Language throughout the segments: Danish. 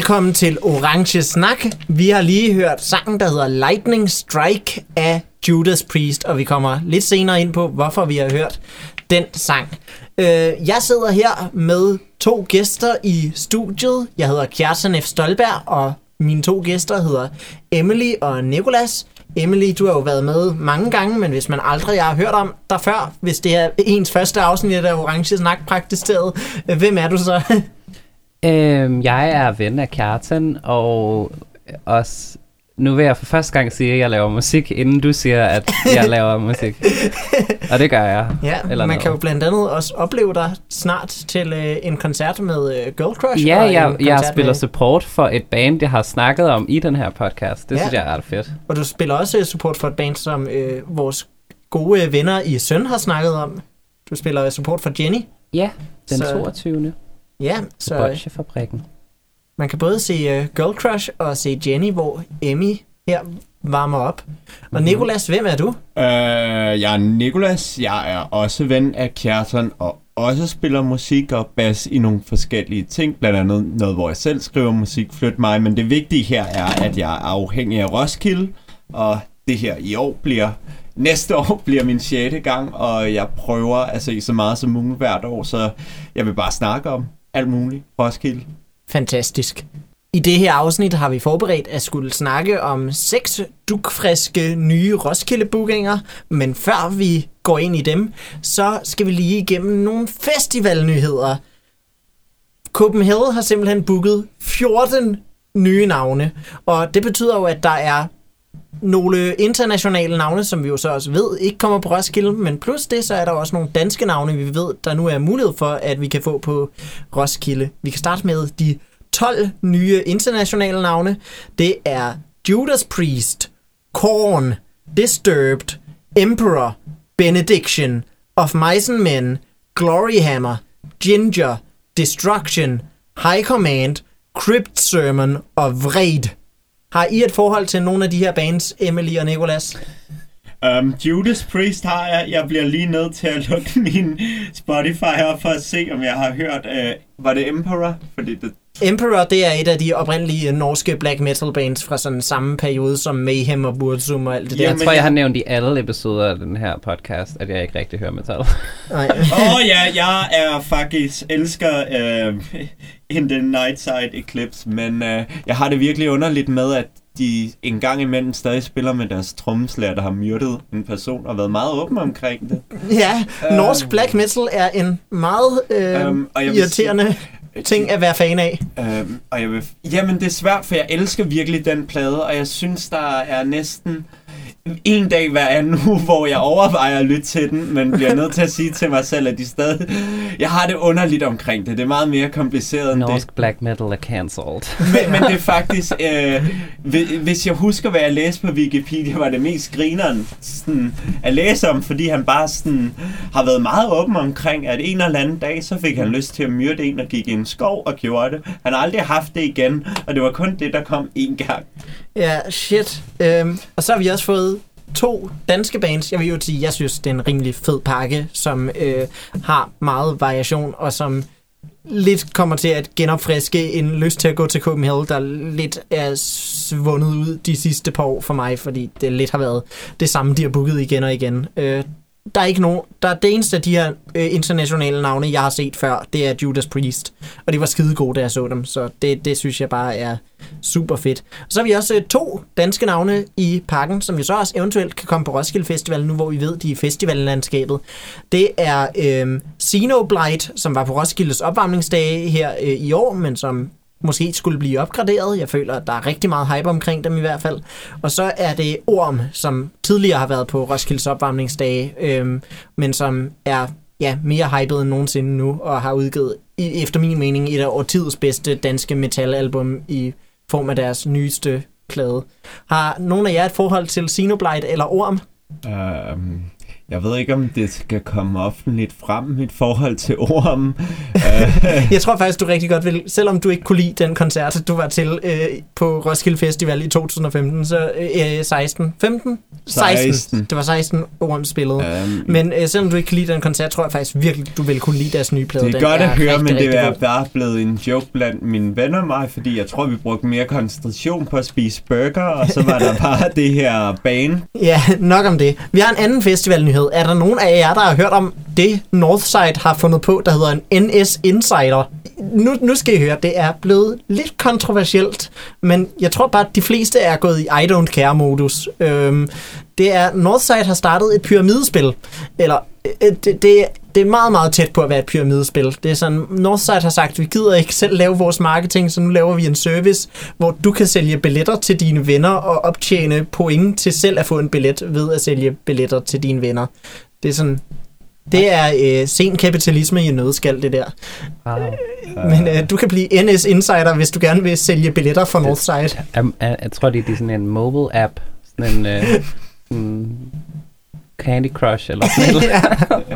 Velkommen til Orange Snak. Vi har lige hørt sangen, der hedder Lightning Strike af Judas Priest, og vi kommer lidt senere ind på, hvorfor vi har hørt den sang. Øh, jeg sidder her med to gæster i studiet. Jeg hedder Kjartan F. Stolberg, og mine to gæster hedder Emily og Nikolas. Emily, du har jo været med mange gange, men hvis man aldrig har hørt om dig før, hvis det er ens første afsnit af Orange Snak praktiseret, øh, hvem er du så? Øhm, jeg er ven af Kjartan, og også, nu vil jeg for første gang sige, at jeg laver musik, inden du siger, at jeg laver musik. Og det gør jeg. Ja, Eller man noget. kan jo blandt andet også opleve dig snart til øh, en koncert med øh, Girl Crush. Ja, jeg, jeg spiller med, support for et band, jeg har snakket om i den her podcast. Det Ja. synes jeg er ret fedt. Og du spiller også øh, support for et band, som øh, vores gode øh, venner i Søn har snakket om. Du spiller support for Jenny. Ja, den så... 22. Ja, Så... så Bolsjefabrikken. man kan både se øh, Girl Crush og se Jenny, hvor Emmy her varmer op. Mhm. Og Nikolas, hvem er du? Øh, jeg er Nikolas. Jeg er også ven af Kjartan og også spiller musik og bas i nogle forskellige ting. Blandt andet noget, hvor jeg selv skriver musik, flyt mig. Men det vigtige her er, at jeg er afhængig af Roskilde. Og det her i år bliver... Næste år bliver min 6. gang, og jeg prøver at se så meget som muligt hvert år, så jeg vil bare snakke om alt muligt. Roskilde. Fantastisk. I det her afsnit har vi forberedt at skulle snakke om seks dukfriske nye Roskilde-bookinger, men før vi går ind i dem, så skal vi lige igennem nogle festivalnyheder. Copenhagen har simpelthen booket 14 nye navne, og det betyder jo, at der er nogle internationale navne, som vi jo så også ved ikke kommer på Roskilde, men plus det, så er der også nogle danske navne, vi ved, der nu er mulighed for, at vi kan få på Roskilde. Vi kan starte med de 12 nye internationale navne. Det er Judas Priest, Korn, Disturbed, Emperor, Benediction, Of Mice and Men, Gloryhammer, Ginger, Destruction, High Command, Crypt Sermon og Vred. Har I et forhold til nogle af de her bands, Emily og Nicolas? Um, Judas Priest har jeg. Jeg bliver lige nødt til at lukke min Spotify op for at se, om jeg har hørt... Uh, var det Emperor? Fordi det, Emperor, det er et af de oprindelige norske black metal bands fra sådan samme periode som Mayhem og Burzum og alt det der. Jamen, Jeg tror, jeg har nævnt i alle episoder af den her podcast, at jeg ikke rigtig hører metal. Nej. Åh oh, ja, jeg er faktisk elsker uh, In the Night Side Eclipse, men uh, jeg har det virkelig underligt med, at de en gang imellem stadig spiller med deres trommeslager, der har myrdet en person og været meget åben omkring det. Ja, norsk black metal er en meget øh, Øhm, og jeg vil irriterende ting at være fan af. Øhm, og jeg vil, jamen, det er svært, for jeg elsker virkelig den plade, og jeg synes, der er næsten en dag hver anden uge, hvor jeg overvejer at lytte til den, men bliver nødt til at sige til mig selv, at de stadig... Jeg har det underligt omkring det. Det er meget mere kompliceret end det. Norsk black metal er cancelled. Men, men det er faktisk... Øh, hvi- hvis jeg husker, hvad jeg læste på Wikipedia, var det mest grineren sådan, at læse om, fordi han bare sådan, har været meget åben omkring, at en eller anden dag, så fik han lyst til at myrde en og gik i en skov og gjorde det. Han har aldrig haft det igen, og det var kun det, der kom én gang. Ja, shit. Øhm, og så har vi også fået to danske bands. Jeg vil jo sige, jeg synes, det er en rimelig fed pakke, som øh, har meget variation, og som lidt kommer til at genopfriske en lyst til at gå til Copenhagen, der lidt er svundet ud de sidste par år for mig, fordi det lidt har været det samme, de har booket igen og igen. Øh, der er ikke nogen, der er det eneste af de her øh, internationale navne, jeg har set før, det er Judas Priest. Og det var skide gode, da jeg så dem, så det, det synes jeg bare er super fedt. Så har vi også øh, to danske navne i pakken, som vi så også eventuelt kan komme på Roskilde Festival, nu hvor vi ved, de er i festivallandskabet. Det er øh, Xenoblight, som var på Roskildes opvarmningsdage her øh, i år, men som måske skulle blive opgraderet. Jeg føler, at der er rigtig meget hype omkring dem i hvert fald. Og så er det Orm, som tidligere har været på Roskildes opvarmningsdage, øhm, men som er ja, mere hyped end nogensinde nu, og har udgivet, i, efter min mening, et af årtidets bedste danske metalalbum i form af deres nyeste plade. Har nogen af jer et forhold til Xenoblight eller Orm? Um, jeg ved ikke, om det skal komme offentligt frem, mit forhold til Orm. Jeg tror faktisk, du rigtig godt vil, selvom du ikke kunne lide den koncert, du var til øh, på Roskilde Festival i 2015, så øh, 16, 15? 16. 16. Det var 16 Orm spillede. Um, Men øh, selvom du ikke kunne lide den koncert, tror jeg faktisk virkelig, du ville kunne lide deres nye plade. det er Den godt at høre, rigtig, men det er bare blevet en joke blandt mine venner og mig, fordi jeg tror, vi brugte mere koncentration på at spise burger, og så var der bare det her bane. Ja, nok om det. Vi har en anden festivalnyhed. Er der nogen af jer, der har hørt om det, Northside har fundet på, der hedder en NS Insider? Nu, nu skal I høre, det er blevet lidt kontroversielt, men jeg tror bare, at de fleste er gået i I don't care-modus. Øhm, det er, Northside har startet et pyramidespil, eller øh, øh, det, det, det er meget, meget tæt på at være et pyramidespil. Det er sådan, Northside har sagt, vi gider ikke selv lave vores marketing, så nu laver vi en service, hvor du kan sælge billetter til dine venner og optjene point til selv at få en billet ved at sælge billetter til dine venner. Det er sådan, det er øh, sen kapitalisme i en nødskal, det der. Wow. Men øh, du kan blive NS Insider, hvis du gerne vil sælge billetter for Northside. Jeg, jeg, jeg tror, det er sådan en mobile app. Sådan en øh, sådan Candy Crush eller sådan noget.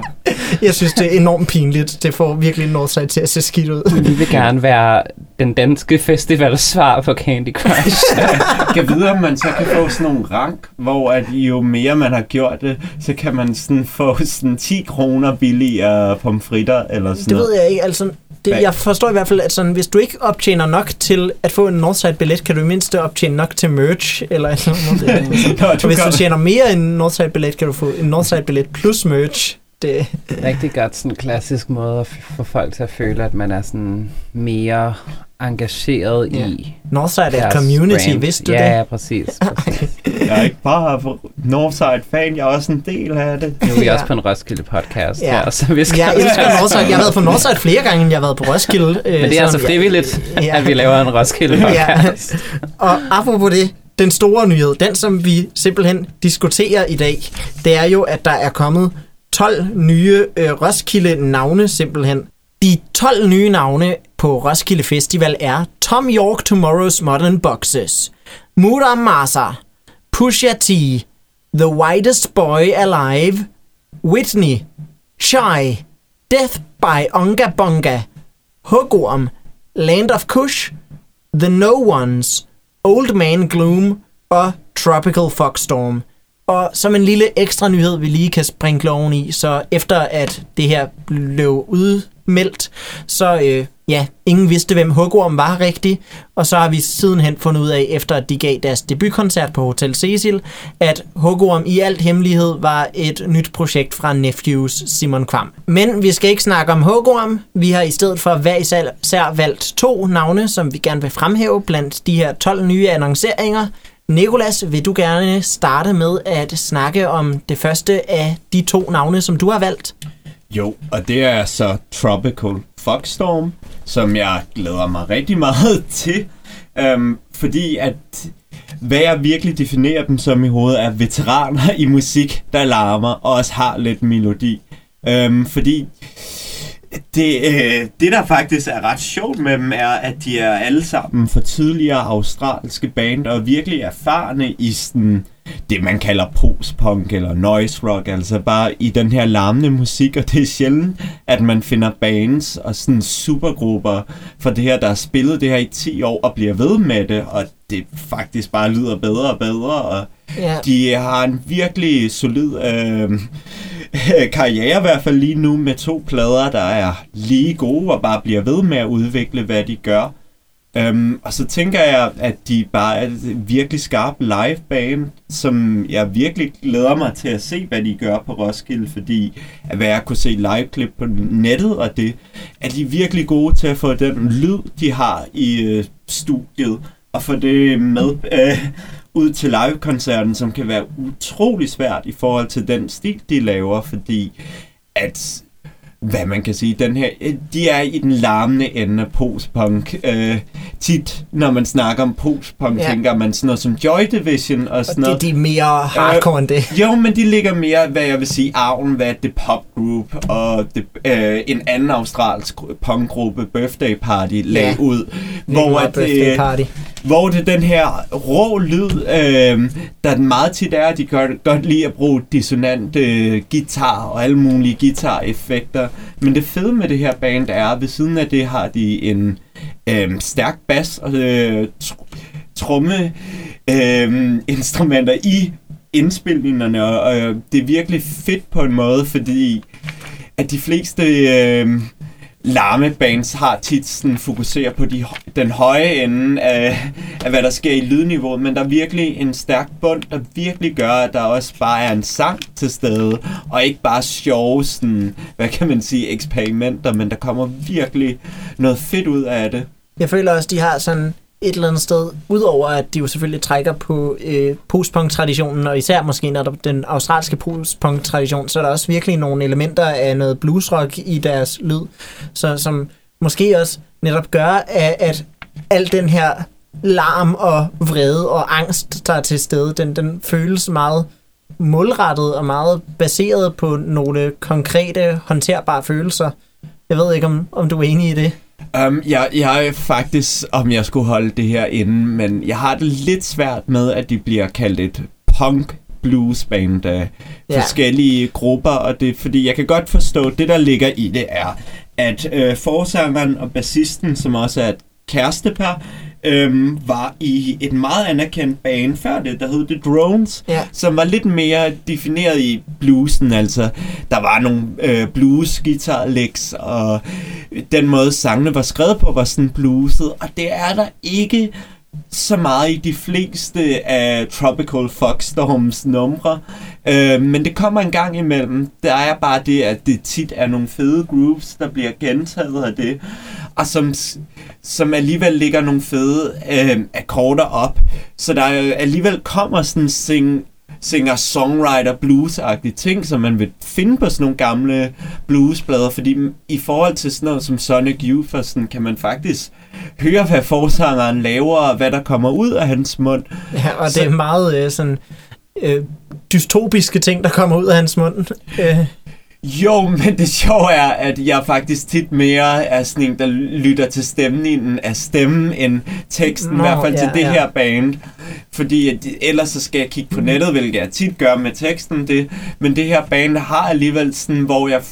Jeg synes, det er enormt pinligt. Det får virkelig Northside til at se skidt ud. Vi vil gerne være den danske festivals svar på Candy Crush. kan vide, om man så kan få sådan nogle rank, hvor at jo mere man har gjort det, så kan man sådan få sådan 10 kroner billigere pomfritter eller sådan Det ved jeg ikke. Altså, det, jeg forstår i hvert fald, at sådan, hvis du ikke optjener nok til at få en Northside-billet, kan du i mindste optjene nok til merch. Eller, eller andet. Nå, Og hvis du tjener mere end en Northside-billet, kan du få en Northside-billet plus merch. Det, Rigtig godt sådan en klassisk måde at få folk til at føle, at man er sådan mere engageret Ja. i Northside er et community, brand. vidste du ja, det? Ja, præcis. præcis. Jeg er ikke bare Northside-fan, jeg er også en del af det. Nu er vi Ja. også på en Roskilde podcast, Ja. ja. her, så vi skal... Jeg elsker Northside. Jeg har været på Northside flere gange, end jeg har været på Roskilde. øh, Men det er altså frivilligt, Ja. at vi laver en Roskilde Ja. podcast. Og apropos det, den store nyhed, den som vi simpelthen diskuterer i dag, det er jo, at der er kommet 12 nye øh, Roskilde-navne simpelthen. De 12 nye navne på Roskilde Festival er Tom York Tomorrow's Modern Boxes, Muram Masa, Pusha T, The Whitest Boy Alive, Whitney, Shy, Death by Onga Bonga, Hugorm, Land of Kush, The No Ones, Old Man Gloom og Tropical Foxstorm. Og som en lille ekstra nyhed, vi lige kan springe sprinkle i, så efter at det her blev udmeldt, så øh, ja, ingen vidste, hvem Hugorm var rigtig, og så har vi sidenhen fundet ud af, efter at de gav deres debutkoncert på Hotel Cecil, at Hugorm i alt hemmelighed var et nyt projekt fra Nephews Simon Kvam. Men vi skal ikke snakke om Hugorm, vi har i stedet for hver især valgt to navne, som vi gerne vil fremhæve blandt de her 12 nye annonceringer. Nikolas, vil du gerne starte med at snakke om det første af de to navne, som du har valgt? Jo, og det er så Tropical Foxstorm, som jeg glæder mig rigtig meget til. Øhm, fordi at hvad jeg virkelig definerer dem som i hovedet, er veteraner i musik, der larmer og også har lidt melodi. Øhm, fordi det, øh, det, der faktisk er ret sjovt med dem, er, at de er alle sammen for tidligere australske band, og virkelig erfarne i sådan, det, man kalder post-punk eller noise rock, altså bare i den her larmende musik, og det er sjældent, at man finder bands og sådan supergrupper for det her, der har spillet det her i 10 år og bliver ved med det, og det faktisk bare lyder bedre og bedre, og Ja. de har en virkelig solid øh, karriere i hvert fald lige nu med to plader, der er lige gode og bare bliver ved med at udvikle, hvad de gør. Um, og så tænker jeg, at de bare er et virkelig skarp live band, som jeg virkelig glæder mig til at se, hvad de gør på Roskilde, fordi at hvad jeg kunne se live clip på nettet, og det er de virkelig gode til at få den lyd, de har i øh, studiet, og få det med øh, ud til live-koncerten, som kan være utrolig svært i forhold til den stil, de laver, fordi at hvad man kan sige, den her, de er i den larmende ende af postpunk. Øh, tit, når man snakker om postpunk, Ja. tænker man sådan noget som Joy Division og Og sådan det, noget. de er mere hardcore end det. Jo, men de ligger mere, hvad jeg vil sige, arven, hvad det pop group og det, øh, en anden australsk punkgruppe, Birthday Party, lagde Ja. ud. Hvor at, øh, party. hvor det den her rå lyd, øh, der meget tit er, at de gør, godt lide at bruge dissonant øh, guitar og alle mulige guitar-effekter. Men det fede med det her band er, at ved siden af det har de en øh, stærk bas og øh, tr- tromme øh, instrumenter i indspilningerne, og øh, det er virkelig fedt på en måde, fordi at de fleste øh, larmebands har tit sådan fokuserer på de, den høje ende af, af, hvad der sker i lydniveauet, men der er virkelig en stærk bund, der virkelig gør, at der også bare er en sang til stede, og ikke bare sjove, sådan, hvad kan man sige, eksperimenter, men der kommer virkelig noget fedt ud af det. Jeg føler også, de har sådan et eller andet sted, udover at de jo selvfølgelig trækker på øh, postpunk-traditionen, og især måske når der, den australske postpunk-tradition, så er der også virkelig nogle elementer af noget bluesrock i deres lyd, så, som måske også netop gør, at, at al den her larm og vrede og angst, der er til stede, den, den føles meget målrettet og meget baseret på nogle konkrete, håndterbare følelser. Jeg ved ikke, om, om du er enig i det? Um, jeg, jeg er faktisk, om jeg skulle holde det her inde, men jeg har det lidt svært med, at de bliver kaldt et punk blues band af Ja. forskellige grupper, og det fordi jeg kan godt forstå, det der ligger i det er, at øh, forsangeren og bassisten, som også er et kærestepar, øhm, var i et meget anerkendt band. Før det, der hed The Drones, Ja. som var lidt mere defineret i bluesen, altså der var nogle øh, blues guitar licks, og den måde sangene var skrevet på var sådan blueset, og det er der ikke så meget i de fleste af Tropical Foxstorms numre, øh, men det kommer en gang imellem. Der er bare det, at det tit er nogle fede grooves, der bliver gentaget af det, og som, som alligevel ligger nogle fede øh, akkorder op, så der alligevel kommer sådan sing, singer-songwriter blues ting, som man vil finde på sådan nogle gamle bluesplader, fordi i forhold til sådan noget som Sonic Youth, sådan, kan man faktisk høre, hvad forsangeren laver, og hvad der kommer ud af hans mund. Ja, og Så- det er meget øh, sådan øh, dystopiske ting, der kommer ud af hans mund. Øh, Jo, men det sjove er, at jeg faktisk tit mere er sådan en, der lytter til stemningen af stemmen end teksten, Nå, i hvert fald til ja, det ja. her band. Fordi at, ellers så skal jeg kigge på nettet, hvilket jeg tit gør med teksten. Det, men det her band har alligevel sådan, hvor jeg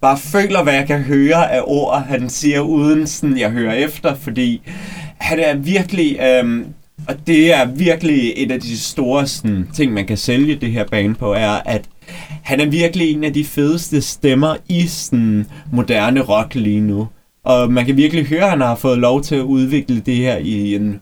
bare føler, hvad jeg kan høre af ord, han siger, uden sådan, jeg hører efter, fordi han er virkelig... Øhm, og det er virkelig et af de store sådan, ting, man kan sælge det her band på, er, at han er virkelig en af de fedeste stemmer i sådan moderne rock lige nu. Og man kan virkelig høre, at han har fået lov til at udvikle det her i en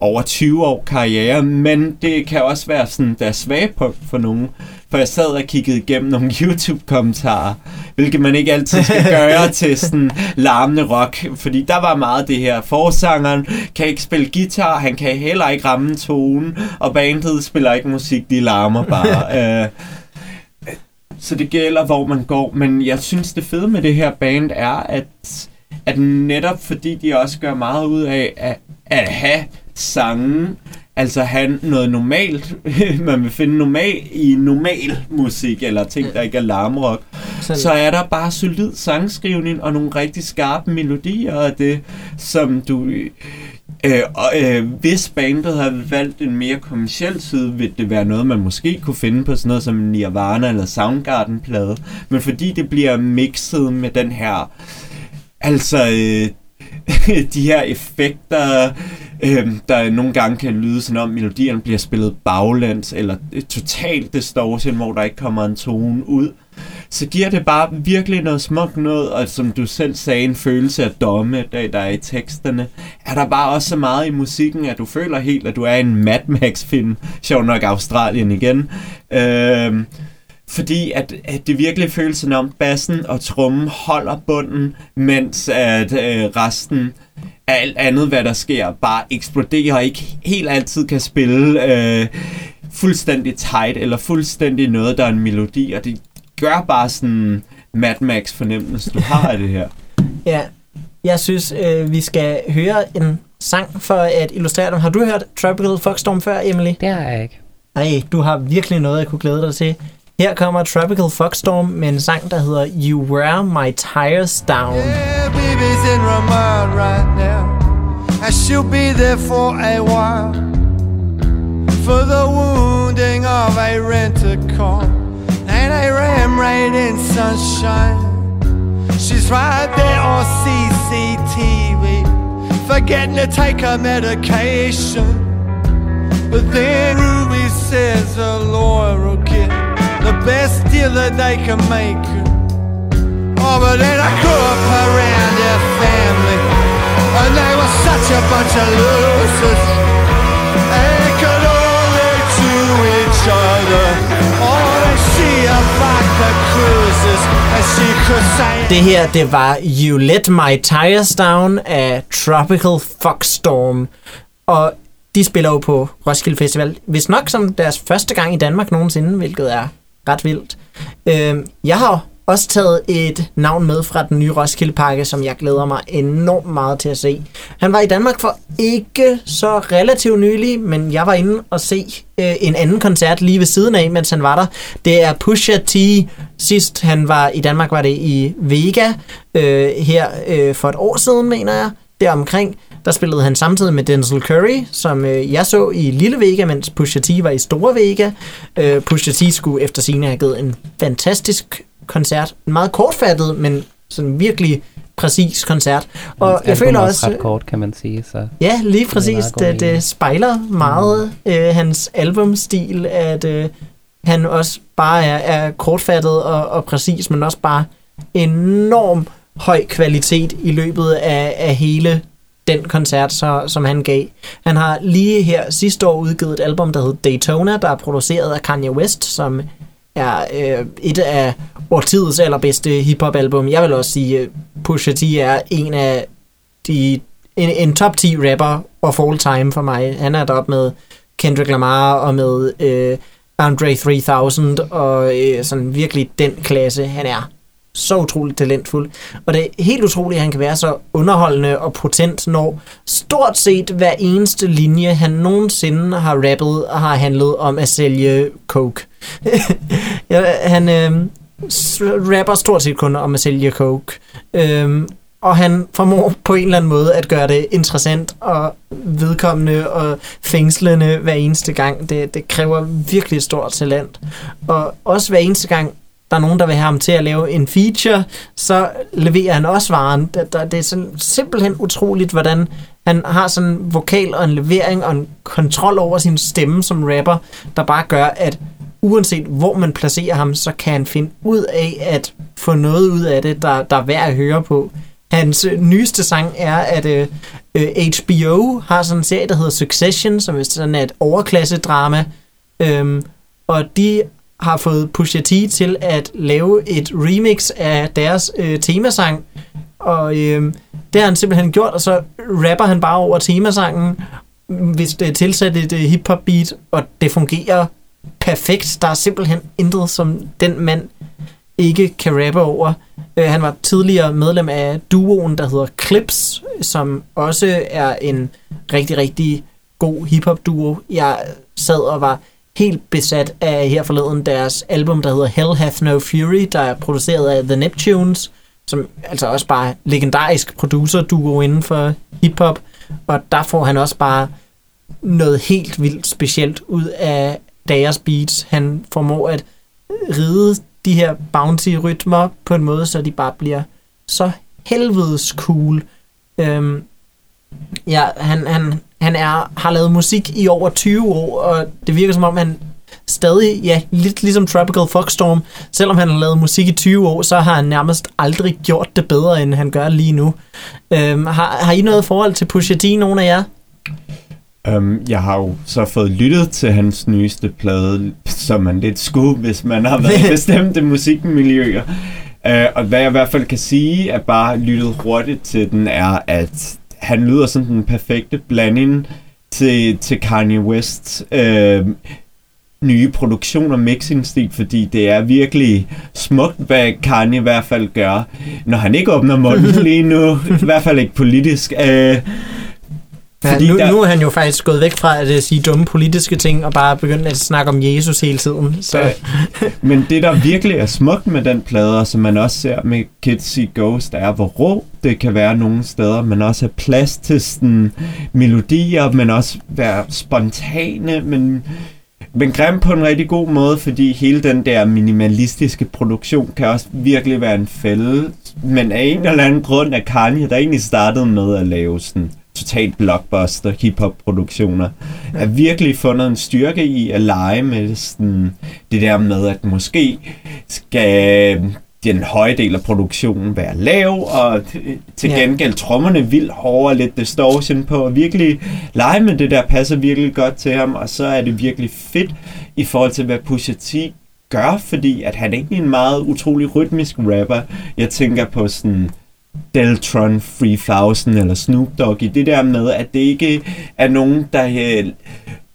over 20 år karriere, men det kan også være sådan der svage punkt for nogen. For jeg sad og kiggede igennem nogle YouTube-kommentarer, hvilket man ikke altid skal gøre til sådan larmende rock, fordi der var meget det her. Forsangeren kan ikke spille guitar, han kan heller ikke ramme en tone, og bandet spiller ikke musik, de larmer bare. øh, så det gælder, hvor man går. Men jeg synes, det fede med det her band er, at, at netop fordi de også gør meget ud af at, at have sange, altså have noget normalt, man vil finde normal i normal musik, eller ting, der ikke er larmrock, sådan, så er der bare solid sangskrivning og nogle rigtig skarpe melodier, og det, som du... Øh, og, øh, hvis bandet havde valgt en mere kommersiel side, ville det være noget, man måske kunne finde på sådan noget som Nirvana eller Soundgarden-plade. Men fordi det bliver mixet med den her... Altså... Øh, de her effekter, øh, der nogle gange kan lyde sådan om, melodierne bliver spillet baglæns, eller øh, totalt distortion, hvor der ikke kommer en tone ud så giver det bare virkelig noget smukt noget, og som du selv sagde, en følelse af domme, der, der er i teksterne. Er der bare også så meget i musikken, at du føler helt, at du er i en Mad Max-film, sjov nok Australien igen. øh, fordi at, at det virkelig føles som om bassen og trummen holder bunden, mens at øh, resten af alt andet, hvad der sker, bare eksploderer og ikke helt altid kan spille øh, fuldstændig tight, eller fuldstændig noget, der er en melodi, og det gør bare sådan Mad Max fornemmelse, du har af det her. ja, jeg synes, øh, vi skal høre en sang for at illustrere dem. Har du hørt Tropical Foxstorm før, Emily? Det har jeg ikke. Nej, du har virkelig noget, jeg kunne glæde dig til. Her kommer Tropical Foxstorm med en sang, der hedder You Wear My Tires Down. Yeah, baby's in mind right now. and she'll be there for a while. For the wounding of a and ram raid in sunshine. She's right there on CCTV, forgetting to take her medication. But then Ruby says the lawyer will get the best deal that they can make. Oh, but then I grew up around their family, and they were such a bunch of losers. They could only to each other. Det her, det var You Let My Tires Down af Tropical Foxstorm. Og de spiller jo på Roskilde Festival, hvis nok som deres første gang i Danmark nogensinde, hvilket er ret vildt. Øh, jeg har også taget et navn med fra den nye Roskilde Pakke, som jeg glæder mig enormt meget til at se. Han var i Danmark for ikke så relativt nylig, men jeg var inde og se øh, en anden koncert lige ved siden af, mens han var der. Det er Pusha T. Sidst han var i Danmark, var det i Vega, øh, her øh, for et år siden, mener jeg, deromkring. Der spillede han samtidig med Denzel Curry, som øh, jeg så i Lille Vega, mens Pusha T var i Store Vega. Øh, Pusha T skulle efter sine have givet en fantastisk koncert. En meget kortfattet, men sådan virkelig præcis koncert. Og Hans jeg føler er også... ret kort, kan man sige. Så. Ja, lige præcis. Det, det spejler meget øh, hans albumstil, at øh, han også bare er, er kortfattet og, og præcis, men også bare enorm høj kvalitet i løbet af, af hele den koncert, så, som han gav. Han har lige her sidste år udgivet et album, der hedder Daytona, der er produceret af Kanye West, som er øh, et af årtidets allerbedste hiphop-album. Jeg vil også sige, at Pusha T er en af de, en, en top 10 rapper of all time for mig. Han er deroppe med Kendrick Lamar og med øh, Andre 3000 og øh, sådan virkelig den klasse. Han er så utroligt talentfuld. Og det er helt utroligt, at han kan være så underholdende og potent, når stort set hver eneste linje, han nogensinde har rappet, har handlet om at sælge coke. ja, han øh, rapper stort set kun om at sælge coke. Øhm, og han formår på en eller anden måde at gøre det interessant og vedkommende og fængslende hver eneste gang. Det, det kræver virkelig et stort talent. Og også hver eneste gang, der er nogen, der vil have ham til at lave en feature, så leverer han også varen. Det, der, det er sådan simpelthen utroligt, hvordan han har sådan en vokal og en levering og en kontrol over sin stemme som rapper, der bare gør, at uanset hvor man placerer ham, så kan han finde ud af at få noget ud af det, der, der er værd at høre på. Hans øh, nyeste sang er, at øh, øh HBO har sådan en serie, der hedder Succession, som er sådan et overklassedrama, øhm, og de har fået Pusha T til at lave et remix af deres øh, temasang, og øh, det har han simpelthen gjort, og så rapper han bare over temasangen, hvis det er tilsat et øh, hip-hop beat, og det fungerer perfekt. Der er simpelthen intet, som den mand ikke kan rappe over. Øh, han var tidligere medlem af duoen, der hedder Clips, som også er en rigtig, rigtig god hiphop-duo. Jeg sad og var helt besat af her forleden deres album, der hedder Hell Hath No Fury, der er produceret af The Neptunes, som altså også bare legendarisk producer-duo inden for hiphop. Og der får han også bare noget helt vildt specielt ud af deres beats. Han formår at ride de her bouncy-rytmer på en måde, så de bare bliver så helvedes cool. Øhm, ja, han, han, han er, har lavet musik i over 20 år, og det virker som om, han stadig, ja, lidt ligesom Tropical Foxstorm, selvom han har lavet musik i 20 år, så har han nærmest aldrig gjort det bedre, end han gør lige nu. Øhm, har, har I noget forhold til Pusha T, nogen af jer? Um, jeg har jo så fået lyttet til hans nyeste plade, som man lidt skulle, hvis man har været i bestemte musikmiljøer. Uh, og hvad jeg i hvert fald kan sige, at bare lyttet hurtigt til den, er, at han lyder som den perfekte blanding til, til Kanye West uh, nye produktion og mixing-stil, fordi det er virkelig smukt, hvad Kanye i hvert fald gør, når han ikke åbner munden lige nu, i hvert fald ikke politisk. Uh, Ja, Fordi nu, der- nu er han jo faktisk gået væk fra at øh, sige dumme politiske ting, og bare begyndt at snakke om Jesus hele tiden. Så Øh, Men det, der virkelig er smukt med den plade, og som man også ser med Kids See Ghost, er, hvor rå det kan være nogle steder, men også have plads til sådan melodier, men også være spontane, men, men grim på en rigtig god måde, fordi hele den der minimalistiske produktion kan også virkelig være en fælde. Men af en eller anden grund er Kanye, der egentlig startede med at lave sådan totalt blockbuster hiphop-produktioner, er virkelig fundet en styrke i at lege med sådan, det der med, at måske skal den høje del af produktionen være lav, og til gengæld trommerne vildt hårde og lidt distortion på, og virkelig lege med det der passer virkelig godt til ham, og så er det virkelig fedt i forhold til, hvad Pusha T gør, fordi at han er egentlig en meget utrolig rytmisk rapper. Jeg tænker på sådan Deltron 3000 eller Snoop Dogg i det der med, at det ikke er nogen, der øh,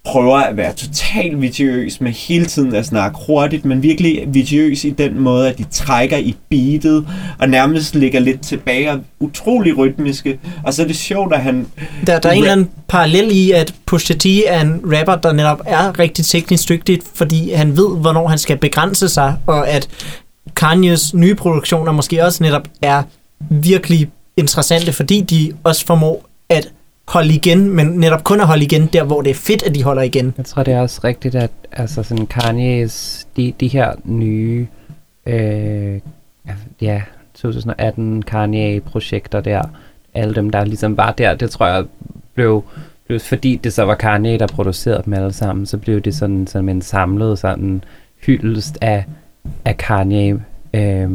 prøver at være totalt vitiøs med hele tiden at snakke hurtigt, men virkelig vitiøs i den måde, at de trækker i beatet og nærmest ligger lidt tilbage og utrolig rytmiske. Og så er det sjovt, at han... der, der er en eller anden parallel i, at Pusha T er en rapper, der netop er rigtig teknisk dygtig, fordi han ved, hvornår han skal begrænse sig, og at Kanye's nye produktioner måske også netop er virkelig interessante, fordi de også formår at holde igen, men netop kun at holde igen der, hvor det er fedt, at de holder igen. Jeg tror, det er også rigtigt, at altså sådan Kanye's, de, de her nye, øh, ja, 2018 Kanye-projekter der, alle dem, der ligesom var der, det tror jeg blev, blev fordi det så var Kanye, der producerede dem alle sammen, så blev det sådan, sådan en samlet sådan hyldest af, af Kanye, øh,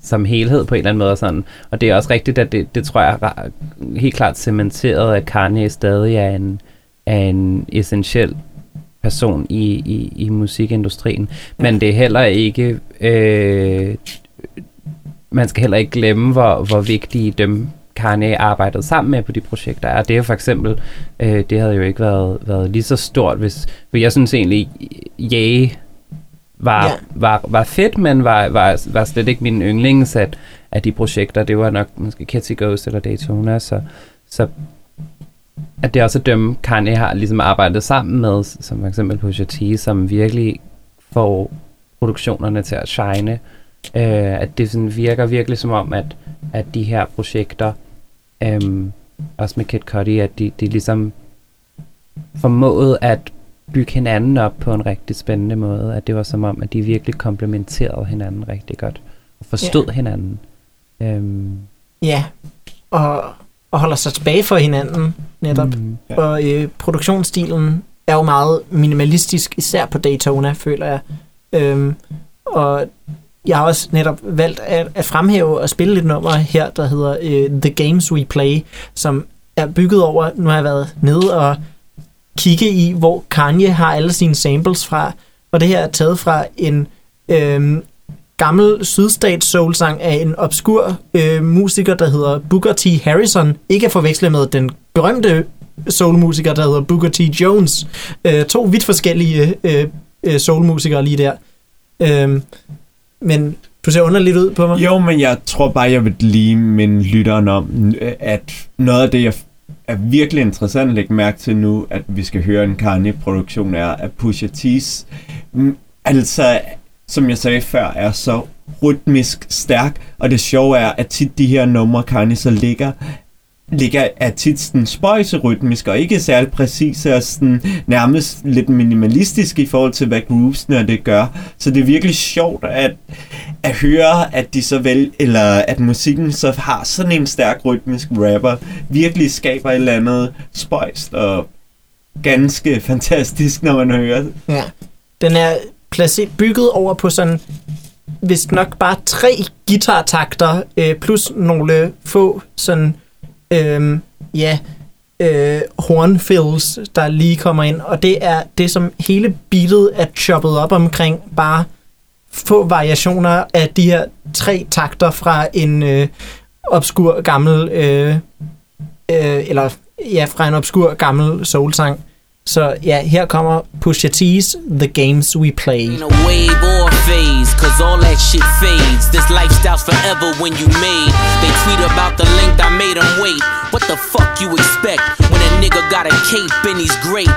som helhed på en eller anden måde. og Sådan. Og det er også rigtigt, at det, det tror jeg er helt klart cementeret, at Kanye stadig er en, er en essentiel person i, i, i musikindustrien. Men det er heller ikke... Øh, man skal heller ikke glemme, hvor, hvor vigtige dem Kanye arbejdede sammen med på de projekter er. Det er for eksempel, øh, det havde jo ikke været, været lige så stort, hvis, for jeg synes egentlig, Ye var, Ja. var, var fedt, men var, var, var slet ikke min yndlings af, af de projekter. Det var nok måske Kitty Ghost eller Daytona, så, så at det også er dem, Kanye har ligesom arbejdet sammen med, som for eksempel Pusha T, som virkelig får produktionerne til at shine. Øh, at det sådan virker virkelig som om, at, at de her projekter, øhm, også med Kid Cudi, at de, de ligesom formåede at bygge hinanden op på en rigtig spændende måde. At det var som om, at de virkelig komplementerede hinanden rigtig godt. Og forstod ja. hinanden. Øhm, Ja, og, og holder sig tilbage for hinanden netop. mm, Ja. Og øh, produktionsstilen er jo meget minimalistisk, især på Daytona, føler jeg. Øhm, og jeg har også netop valgt at, at fremhæve og spille et nummer her, der hedder øh, The Games We Play, som er bygget over, nu har jeg været nede og kigge i, hvor Kanye har alle sine samples fra, og det her er taget fra en øh, gammel sydstats soul-sang af en obskur øh, musiker, der hedder Booker T. Harrison. Ikke at forveksle med den berømte soulmusiker, der hedder Booker T. Jones. Øh, to vidt forskellige øh, øh, soulmusikere lige der. Øh, men du ser underligt ud på mig. Jo, men jeg tror bare, jeg vil lige minde lytteren om, at noget af det, jeg er virkelig interessant at lægge mærke til nu, at vi skal høre en Kanye-produktion, er, af Pusha T's, mm, altså, som jeg sagde før, er så rytmisk stærk, og det sjove er, at tit de her numre, Kanye så ligger, ligger er tit sådan spøjserytmisk og ikke særlig præcise og sådan nærmest lidt minimalistisk i forhold til, hvad groovesene det gør. Så det er virkelig sjovt at, at høre, at de så vel, eller at musikken så har sådan en stærk rytmisk rapper, virkelig skaber et eller andet spøjst og ganske fantastisk, når man hører det. Ja. Den er placeret, bygget over på sådan, hvis nok bare tre guitartakter, øh, plus nogle få sådan, øh, ja, øh, hornfills, der lige kommer ind. Og det er det, som hele beatet er choppet op omkring, bare få variationer af de her tre takter fra en øh, obskur gammel, øh, øh, eller ja, fra en obskur gammel soulsang. Så ja, her kommer Pusha T's The Games We Play. Ain't a wave or phase, cause all that shit fades. This lifestyle's forever when you made. They tweet about the length I made them wait. What the fuck you expect when a nigga got a cape and he's great?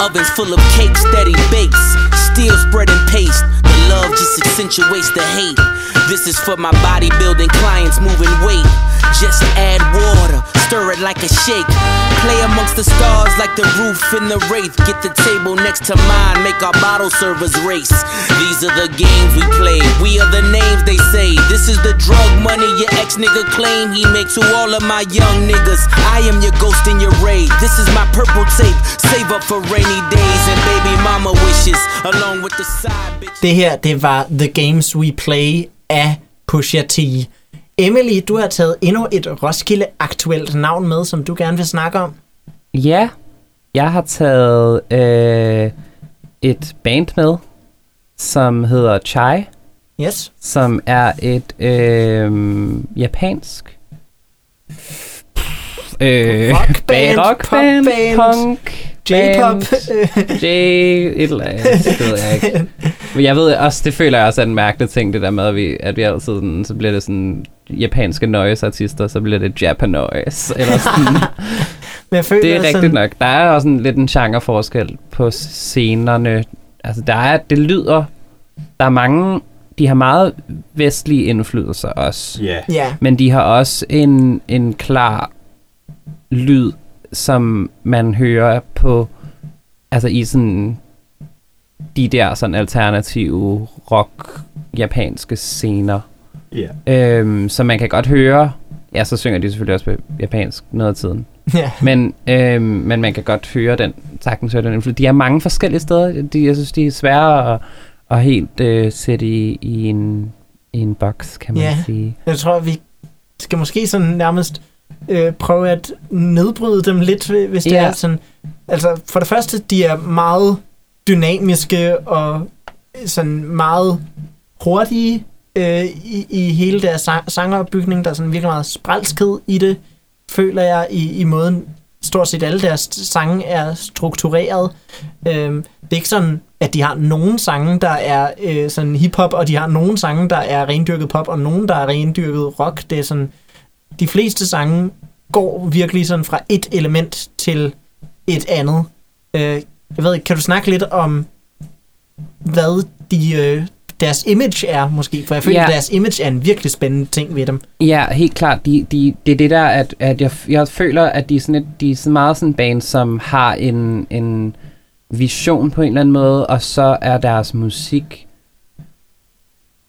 Ovens full of cakes that he bakes. Spreading paste. Love just accentuates the hate. This is for my bodybuilding clients moving weight. Just add water, stir it like a shake. Play amongst the stars like the roof in the wraith. Get the table next to mine, make our bottle servers race. These are the games we play. We are the names they say. This is the drug money your ex nigga claim he makes to all of my young niggas. I am your ghost in your raid. This is my purple tape. Save up for rainy days and baby mama wishes, along with the side bitch. Det her, det var The Games We Play af Pusha T. Emily, du har taget endnu et Roskilde-aktuelt navn med, som du gerne vil snakke om. Ja, jeg har taget øh, et band med, som hedder Chai, Yes. som er et øh, japansk øh, Rockband, rockband, popband, punk, J-pop. J, et eller andet, det ved jeg ikke. Men jeg ved også, det føler jeg også er en mærkelig ting, det der med, at vi, at vi altid sådan, så bliver det sådan japanske noise-artister, så bliver det Japanoise, eller sådan. Men jeg føler Det er sådan, rigtigt nok. Der er også en, lidt en genreforskel på scenerne. Altså, der er, det lyder... Der er mange... De har meget vestlige indflydelser også. Ja. Ja, Men de har også en, en klar lyd, som man hører på... Altså i sådan... De der sådan alternative rock japanske scener. Ja. Øhm, så man kan godt høre... Ja, så synger de selvfølgelig også på japansk noget af tiden. ja. Men, øhm, men man kan godt høre den, sagtens høre den indflydelse. De er mange forskellige steder. De, jeg synes, de er svære at, at helt øh, sætte i, i, en, i en boks, kan man Ja. sige. Jeg tror, vi skal måske sådan nærmest øh, prøve at nedbryde dem lidt, hvis det Ja. er sådan. Altså, for det første, de er meget dynamiske og sådan meget hurtige øh, i, i hele deres sang- sangeropbygning. Der er sådan virkelig meget spralskhed i det, føler jeg, i, i måden stort set alle deres sange er struktureret. Øhm, det er ikke sådan, at de har nogen sange, der er øh, sådan hiphop, og de har nogen sange, der er rendyrket pop, og nogen, der er rendyrket rock. Det er sådan, de fleste sange går virkelig sådan fra et element til et andet. Øh, jeg ved ikke, kan du snakke lidt om, hvad de, øh, deres image er, måske? For jeg føler, Ja. at deres image er en virkelig spændende ting ved dem. Ja, helt klart. De, de, det er det der, at, at jeg, jeg føler, at de er, sådan et, de er så meget sådan en band, som har en, en vision på en eller anden måde, og så er deres musik...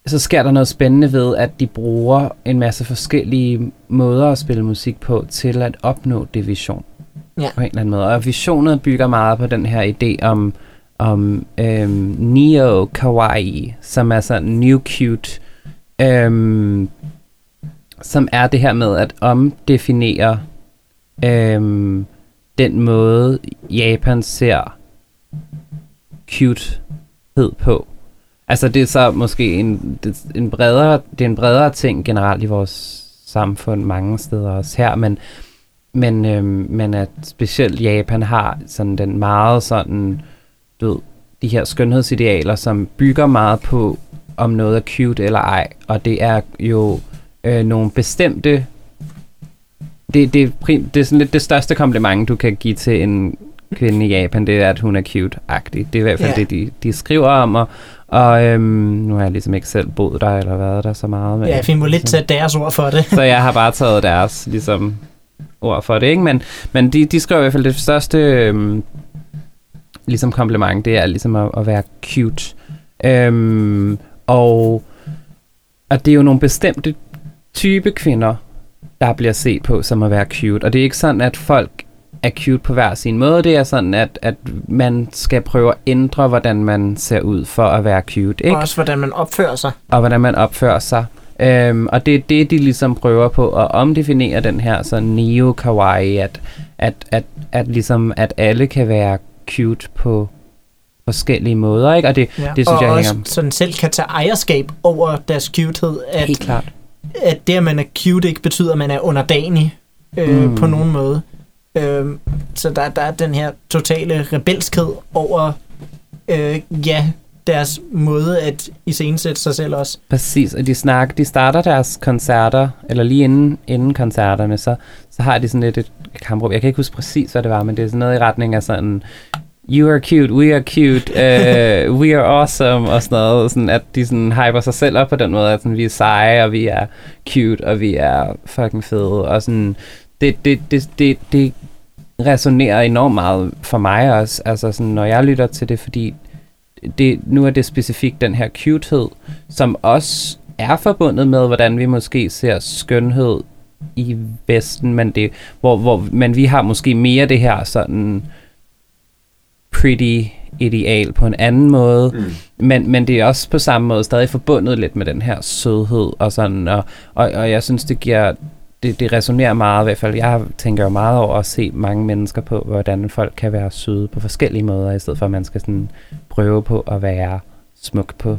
Så sker der noget spændende ved, at de bruger en masse forskellige måder at spille musik på til at opnå det vision. Ja. På en eller anden måde. Og visionet bygger meget på den her idé om, om øhm, neo kawaii, som er sådan new cute, øhm, som er det her med at omdefinere øhm, den måde, Japan ser cutehed på. Altså det er så måske en, en bredere, det er en bredere ting generelt i vores samfund mange steder også her, men men, øhm, men at specielt Japan har sådan den meget sådan, du ved, de her skønhedsidealer, som bygger meget på, om noget er cute eller ej. Og det er jo øh, nogle bestemte... Det, det, prim, det er sådan lidt det største kompliment, du kan give til en kvinde i Japan, det er, at hun er cute-agtig. Det er i hvert fald Ja. det, de, de skriver om. Og, og øhm, nu har jeg ligesom ikke selv boet der, eller været der så meget. Men, Ja, vi må lidt tage deres ord for det. så jeg har bare taget deres ligesom, ord for det, ikke? Men, men de, de skriver i hvert fald det største øhm, ligesom kompliment, det er ligesom at, at være cute. Øhm, og, og det er jo nogle bestemte type kvinder, der bliver set på som at være cute. Og det er ikke sådan, at folk er cute på hver sin måde. Det er sådan, at, at man skal prøve at ændre, hvordan man ser ud for at være cute. Ikke? Og også, hvordan man opfører sig. og hvordan man opfører sig. Øhm, og det er det, de ligesom prøver på at omdefinere den her sådan neo-kawaii, at, at, at, at, ligesom, at alle kan være cute på forskellige måder, ikke? Og det, Ja. det synes og jeg også hænger sådan selv kan tage ejerskab over deres cutehed. At, helt klart. at det, at man er cute, ikke betyder, at man er underdanig øh, Mm. mm. på nogen måde. Øhm, så der, der er den her totale rebelskhed over, øh, ja, deres måde at iscenesætte sig selv også. Præcis, og de, snak, de starter deres koncerter, eller lige inden, inden koncerterne, så, så har de sådan lidt et kampråb. Jeg kan ikke huske præcis, hvad det var, men det er sådan noget i retning af sådan, you are cute, we are cute, uh, we are awesome, og sådan noget, sådan at de sådan hyper sig selv op på den måde, at sådan, vi er seje, og vi er cute, og vi er fucking fede, og sådan, det, det, det, det, det resonerer enormt meget for mig også, altså sådan, når jeg lytter til det, fordi det, nu er det specifikt den her cutehed, som også er forbundet med, hvordan vi måske ser skønhed i Vesten, men, det, hvor, hvor, men vi har måske mere det her sådan pretty ideal på en anden måde, mm. men, men det er også på samme måde stadig forbundet lidt med den her sødhed og sådan, og, og, og jeg synes, det giver, det, det resonerer meget i hvert fald. Jeg tænker jo meget over at se mange mennesker på, hvordan folk kan være søde på forskellige måder, i stedet for at man skal sådan prøve på at være smuk på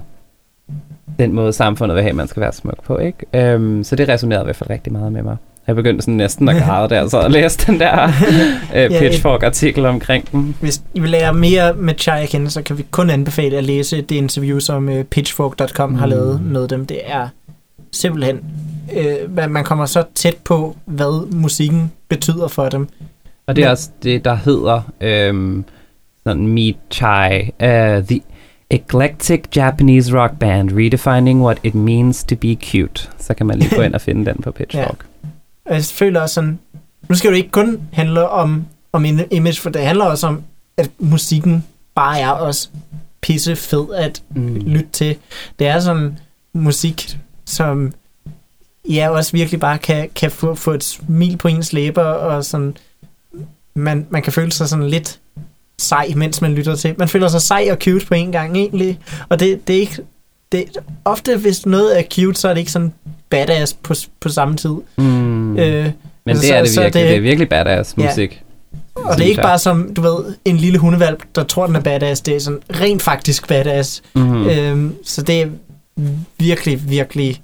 den måde, samfundet vil have, at man skal være smuk på. Ikke? Um, så det resonerede i hvert fald rigtig meget med mig. Jeg begyndte sådan næsten at græde der, så og læste den der uh, Pitchfork-artikel omkring den. Hvis I vil lære mere med Chai at kende, så kan vi kun anbefale at læse det interview, som uh, Pitchfork.com mm. har lavet med dem. Det er simpelthen, uh, man kommer så tæt på, hvad musikken betyder for dem. Og det er også det, der hedder um, sådan Meet Chai, uh, the Eclectic Japanese rock band redefining what it means to be cute. Så kan man lige gå ind og finde den på Pitchfork. ja. Og jeg føler også sådan, nu skal det ikke kun handle om, om en image, for det handler også om, at musikken bare er også pisse fed at mm. lytte til. Det er sådan musik, som ja, også virkelig bare kan, kan få, få et smil på ens læber, og sådan, man, man kan føle sig sådan lidt sej, mens man lytter til. Man føler sig sej og cute på en gang egentlig, og det, det er ikke det, ofte hvis noget er cute, så er det ikke sådan badass på, på samme tid. Mm. Øh, Men altså, det er det virkelig. Det, det er virkelig badass musik. Ja. Og det er ikke bare som, du ved, en lille hundevalp, der tror, den er badass. Det er sådan rent faktisk badass. Mm-hmm. Øhm, så det er virkelig, virkelig,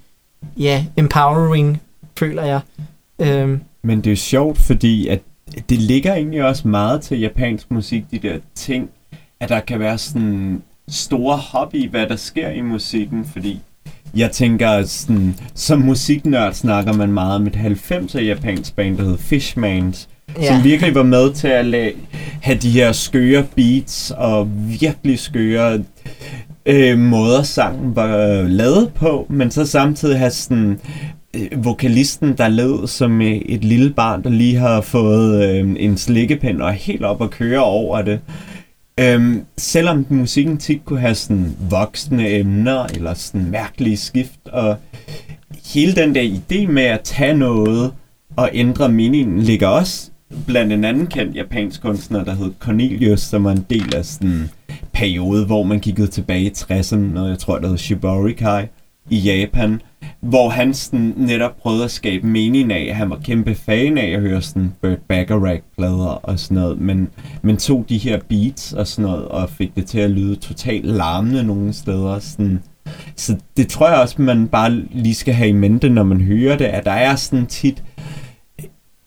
ja, empowering, føler jeg. Øhm. Men det er jo sjovt, fordi at det ligger egentlig også meget til japansk musik, de der ting, at der kan være sådan store hobby, hvad der sker i musikken, fordi jeg tænker, sådan, som musiknørd snakker man meget om et 90'er japansk band, der hed Fishmans, ja. som virkelig var med til at lage, have de her skøre beats og virkelig skøre øh, måder sangen var lavet på, men så samtidig have sådan øh, vokalisten, der lød som øh, et lille barn, der lige har fået øh, en slikkepind og er helt op og køre over det. Øhm, selvom musikken tit kunne have sådan voksne emner, eller sådan mærkelige skift, og hele den der idé med at tage noget og ændre meningen, ligger også blandt en anden kendt japansk kunstner, der hed Cornelius, som var en del af sådan periode, hvor man kiggede tilbage i 60'erne, og jeg tror, der hed Shiborikai i Japan, hvor han sådan netop prøvede at skabe mening af, at han var kæmpe fan af at høre sådan Burt Bacharach-plader og sådan noget, men, men tog de her beats og sådan noget, og fik det til at lyde totalt larmende nogle steder. Sådan. Så det tror jeg også, man bare lige skal have i mente, når man hører det, at der er sådan tit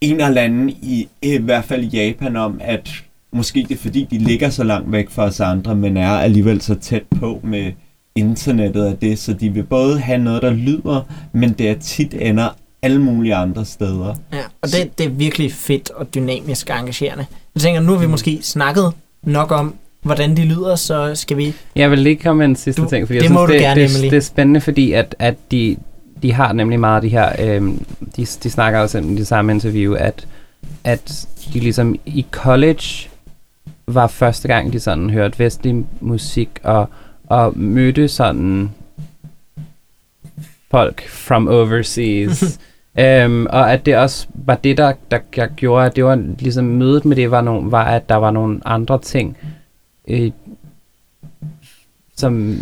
en eller anden, i, i hvert fald i Japan, om, at måske det er fordi, de ligger så langt væk fra os andre, men er alligevel så tæt på med internettet af det, så de vil både have noget, der lyder, men det er tit ender alle mulige andre steder. Ja, og det, det er virkelig fedt og dynamisk og engagerende. Jeg tænker, nu har vi mm. måske snakket nok om, hvordan de lyder, så skal vi... Jeg vil lige komme med en sidste du, ting, fordi det jeg synes, det, gerne, det, det er spændende, fordi at, at de, de har nemlig meget af de her... Øhm, de, de snakker også i det samme interview, at, at de ligesom i college var første gang, de sådan hørte vestlig musik, og og mødte sådan folk from overseas. um, og at det også var det, der, der, der gjorde, at det var ligesom mødet med det, var, nogle, var at der var nogle andre ting, øh, som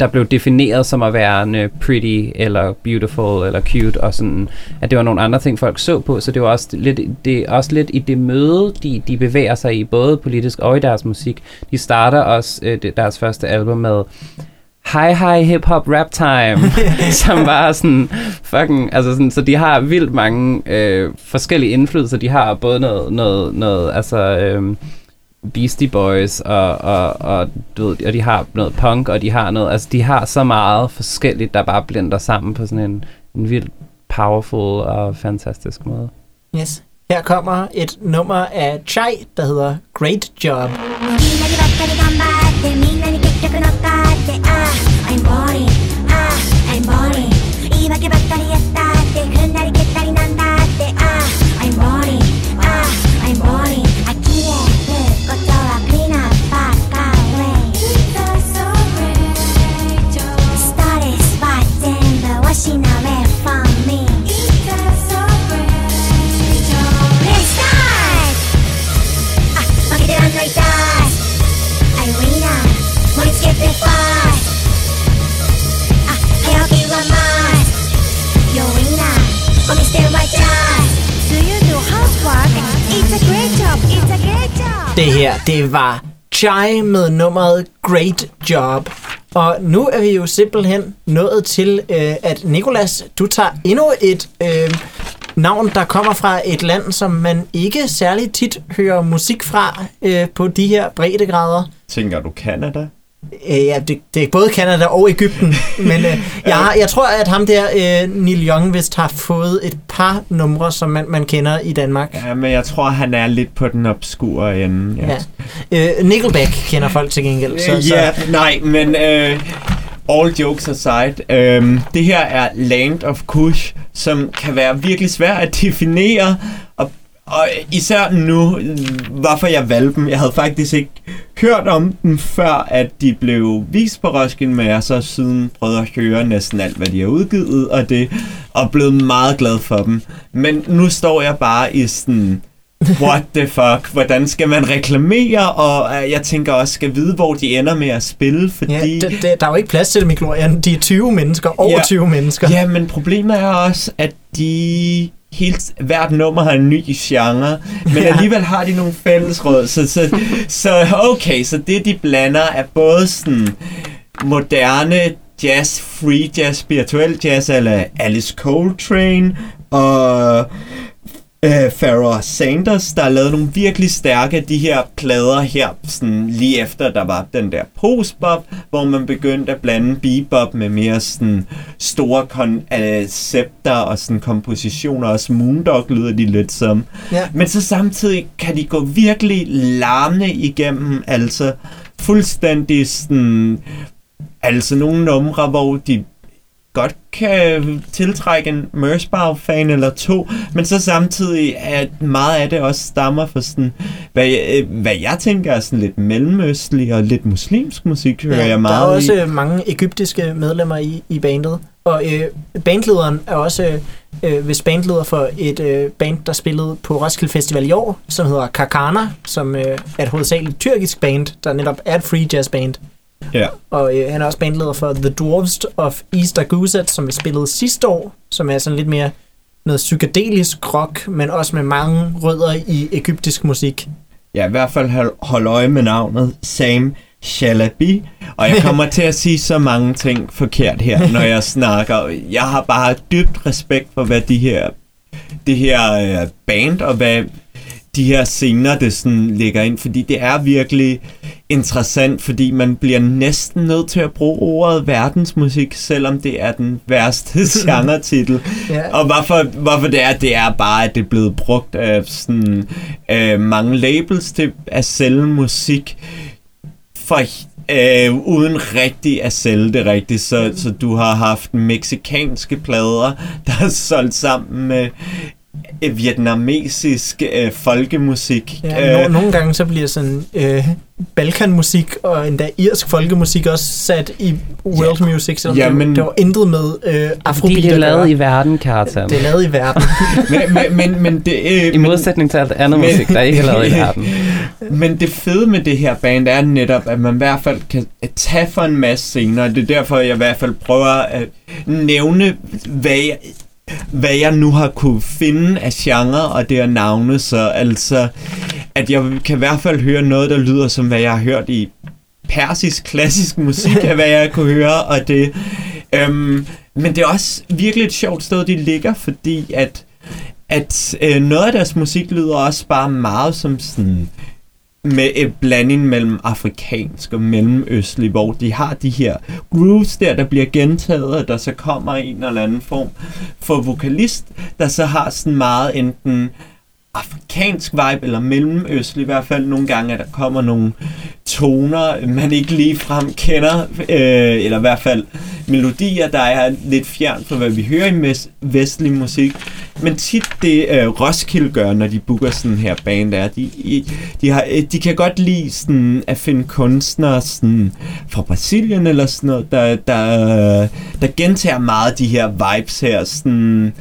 der blev defineret som at være pretty, eller beautiful, eller cute, og sådan, at det var nogle andre ting, folk så på, så det var også lidt, det er også lidt i det møde, de, de bevæger sig i, både politisk og i deres musik. De starter også øh, deres første album med hi hi hip hop rap time, som var sådan fucking, altså sådan, så de har vildt mange øh, forskellige indflydelser. De har både noget, noget, noget altså øh, Beastie Boys, og, og, og, du ved, og de har noget punk, og de har noget, altså de har så meget forskelligt, der bare blender sammen på sådan en, en vild powerful og fantastisk måde. Yes. Her kommer et nummer af Chai, der hedder Great Job. みん Det her, det var Chai med nummeret Great Job. Og nu er vi jo simpelthen nået til, øh, at Nikolas, du tager endnu et øh, navn, der kommer fra et land, som man ikke særlig tit hører musik fra øh, på de her breddegrader. Tænker du Canada? Øh, ja, det, det er både Canada og Ægypten, men øh, jeg, jeg tror, at ham der, øh, Neil Young, vist har fået et par numre, som man, man kender i Danmark. Ja, men jeg tror, han er lidt på den obskure ende. Ja. Øh, Nickelback kender folk til gengæld. Så, så, Ja, nej, men øh, all jokes aside, øh, det her er Land of Kush, som kan være virkelig svært at definere, og, og især nu, hvorfor jeg valgte dem. Jeg havde faktisk ikke hørt om dem, før at de blev vist på Roskilde, men jeg så siden prøvet at høre næsten alt, hvad de har udgivet, og det og blevet meget glad for dem. Men nu står jeg bare i sådan what the fuck, hvordan skal man reklamere, og øh, jeg tænker også, skal vide, hvor de ender med at spille, fordi... Ja, det, det, der er jo ikke plads til dem i Glorian. De er 20 mennesker, over Ja. 20 mennesker. Ja, men problemet er også, at de helt hvert nummer har en ny genre, men alligevel har de nogle fællesråd, så, så, så okay, så det de blander er både sådan moderne jazz, free jazz, spirituel jazz, eller Alice Coltrane, og øh, Farrah Sanders, der har lavet nogle virkelig stærke af de her plader her, sådan lige efter der var den der postbop, hvor man begyndte at blande bebop med mere sådan store koncepter og sådan kompositioner, og Moondog lyder de lidt som. Ja. Men så samtidig kan de gå virkelig larmende igennem, altså fuldstændig sådan, altså nogle numre, hvor de godt kan tiltrække en Mersbow-fan eller to, men så samtidig at meget af det også stammer fra sådan, hvad jeg, øh, hvad jeg tænker er sådan lidt mellemøstlig og lidt muslimsk musik, hører jeg der meget er også i. øh, mange egyptiske medlemmer i, i bandet. Og øh, bandlederen er også øh, hvis bandleder for et øh, band, der spillede på Roskilde Festival i år, som hedder Kakana, som øh, er et hovedsageligt tyrkisk band, der netop er et free jazz band. Ja. Og øh, han er også bandleder for The Dwarves of East Aguset, som vi spillede sidste år, som er sådan lidt mere noget psykedelisk rock, men også med mange rødder i egyptisk musik. Ja, i hvert fald hold, hold øje med navnet Sam Shalabi, og jeg kommer til at sige så mange ting forkert her, når jeg snakker. Jeg har bare dybt respekt for, hvad de her, det her øh, band og hvad de her scener, det sådan ligger ind, fordi det er virkelig interessant, fordi man bliver næsten nødt til at bruge ordet verdensmusik, selvom det er den værste genre-titel. Ja. Og hvorfor, hvorfor det er, det er bare, at det er blevet brugt af sådan, øh, mange labels til at sælge musik for, øh, uden rigtig at sælge det rigtigt. Så, så du har haft meksikanske plader, der er solgt sammen med vietnamesisk øh, folkemusik. Ja, Øh, no, nogle gange så bliver sådan øh, balkanmusik og endda irsk folkemusik også sat i world Ja. music, selvom Ja, men- det, var intet med øh, Fordi afrobeat det er lavet i verden, Kjartan. Det er lavet i verden. men, men, men, men det, øh, I modsætning til alt andet Men- musik, der ikke er lavet i verden. Men det fede med det her band er netop, at man i hvert fald kan tage for en masse scener. Det er derfor, jeg i hvert fald prøver at nævne, hvad jeg, hvad jeg nu har kunne finde af genre og det er navne. Så altså, at jeg kan i hvert fald høre noget, der lyder som, hvad jeg har hørt i persisk klassisk musik, af hvad jeg kunne høre, og det... Øhm, men det er også virkelig et sjovt sted, de ligger, fordi at, at øh, noget af deres musik lyder også bare meget som sådan med et blanding mellem afrikansk og mellemøstlig, hvor de har de her grooves der, der bliver gentaget, og der så kommer en eller anden form for vokalist, der så har sådan meget enten afrikansk vibe, eller mellemøstlig i hvert fald nogle gange, at der kommer nogle toner, man ikke lige frem kender, øh, eller i hvert fald melodier, der er lidt fjern fra, hvad vi hører i vestlig musik. Men tit det øh, Roskilde gør, når de booker sådan her band, er, de, de, har, øh, de kan godt lide sådan, at finde kunstnere sådan, fra Brasilien eller sådan noget, der, der, der gentager meget de her vibes her, sådan,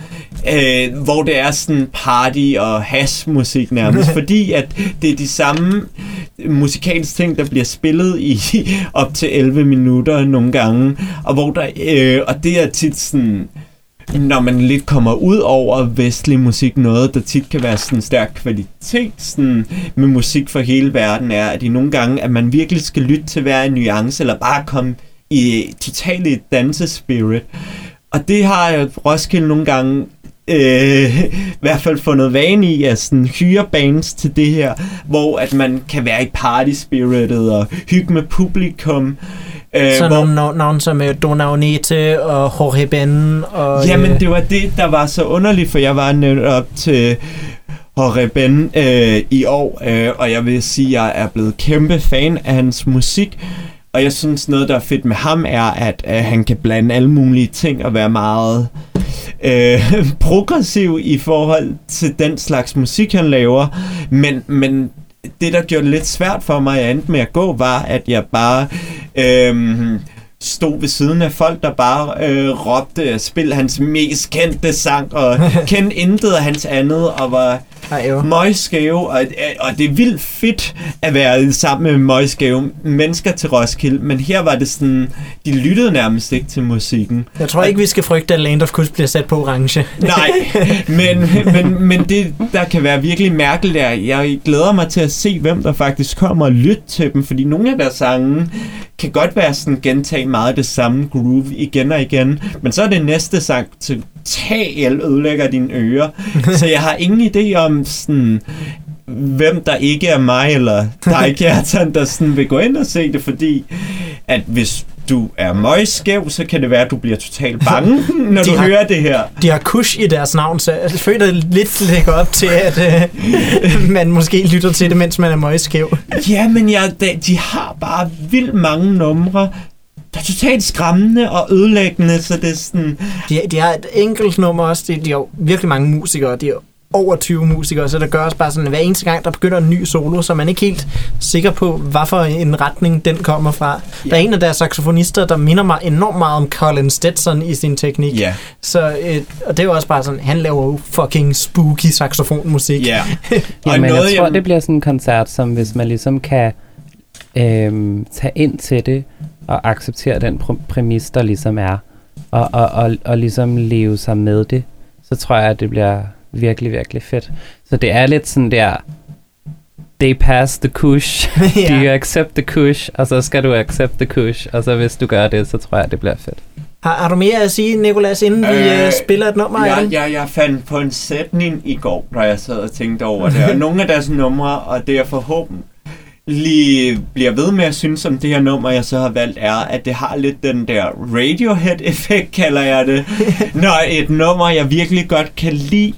øh, hvor det er sådan party og hash-musik nærmest, fordi at det er de samme musikalske ting, der bliver spillet i op til 11 minutter nogle gange, og hvor der, øh, og det er tit sådan, når man lidt kommer ud over vestlig musik, noget der tit kan være sådan stærk kvalitet sådan, med musik for hele verden, er, at i nogle gange, at man virkelig skal lytte til hver en nuance, eller bare komme i totalt et dansespirit. Og det har jeg Roskilde nogle gange øh, i hvert fald fundet vane i at sådan hyre bands til det her, hvor at man kan være i party spiritet og hygge med publikum. Øh, Så hvor- nogle navn, navn som øh, Donau Nete og Jorge Ben. Og, Jamen, øh, det var det, der var så underligt, for jeg var netop til Jorge Ben øh, i år, øh, og jeg vil sige, at jeg er blevet kæmpe fan af hans musik. Og jeg synes, noget, der er fedt med ham, er, at øh, han kan blande alle mulige ting og være meget øh, progressiv i forhold til den slags musik, han laver. Men, men det, der gjorde det lidt svært for mig, at endte med at gå, var, at jeg bare... Øh, stod ved siden af folk, der bare øh, råbte, spil hans mest kendte sang, og kendte intet af hans andet, og var. Møgskæve, og, og det er vildt fedt at være sammen med møgskæve mennesker til Roskilde, men her var det sådan, de lyttede nærmest ikke til musikken. Jeg tror ikke, vi skal frygte, at Land of Kush bliver sat på orange. Nej, men, men, men det, der kan være virkelig mærkeligt, er, at jeg glæder mig til at se, hvem der faktisk kommer og lytte til dem, fordi nogle af deres sange kan godt være sådan gentage meget det samme groove igen og igen, men så er det næste sang til tal ødelægger dine ører, så jeg har ingen idé om sådan, hvem der ikke er mig, eller dig, Kjartan, der sådan vil gå ind og se det, fordi at hvis du er møgskæv, så kan det være, at du bliver totalt bange, når du har- hører det her. De har Kush i deres navn, så jeg føler lidt lægger op til, at øh, man måske lytter til det, mens man er møgskæv. Ja, men jeg, de, de har bare vildt mange numre, der er totalt skræmmende og ødelæggende, så det er sådan... De, de har et enkelt nummer også. De, de har virkelig mange musikere. De er over 20 musikere, så der gør også bare sådan, at hver eneste gang, der begynder en ny solo, så er man ikke helt sikker på, hvad for en retning den kommer fra. Ja. Der er en af deres saxofonister, der minder mig enormt meget om Colin Stetson i sin teknik. Ja, Så, øh, og det er jo også bare sådan, han laver jo fucking spooky saxofonmusik. ja. Jamen, jeg tror, det bliver sådan en koncert, som hvis man ligesom kan øhm, tage ind til det og acceptere den pr- præmis, der ligesom er, og, og, og, og ligesom leve sig med det, så tror jeg, at det bliver virkelig, virkelig fedt. Så det er lidt sådan der, they pass the kush, do you accept the kush, og så skal du accept the kush, og så hvis du gør det, så tror jeg, det bliver fedt. Har, har du mere at sige, Nikolas, inden øh, vi Øh, øh, spiller et nummer Jeg, jeg, jeg fandt på en sætning i går, da jeg sad og tænkte over det. Og nogle af deres numre, og det jeg forhåbentlig bliver ved med at synes om det her nummer, jeg så har valgt, er, at det har lidt den der Radiohead-effekt, kalder jeg det. Når et nummer, jeg virkelig godt kan lide,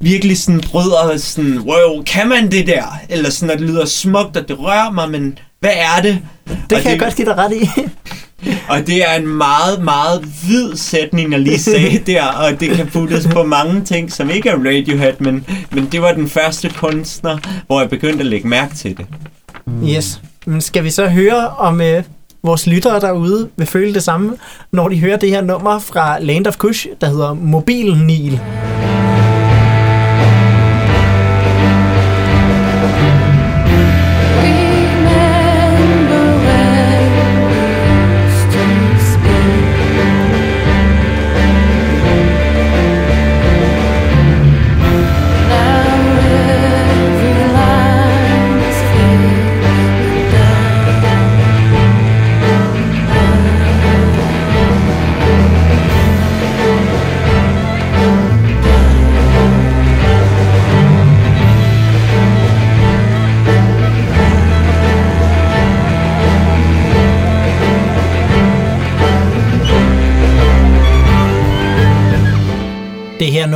virkelig sådan bryder sådan, wow, kan man det der? Eller sådan, at det lyder smukt, og det rører mig, men hvad er det? Det Og kan jeg godt give dig ret i. Og det er en meget, meget vid sætning, jeg lige sagde der, og det kan puttes på mange ting, som ikke er Radiohead, men, men det var den første kunstner, hvor jeg begyndte at lægge mærke til det. Yes. Men skal vi så høre, om øh, vores lyttere derude vil føle det samme, når de hører det her nummer fra Land of Kush, der hedder Mobil Nil. Remember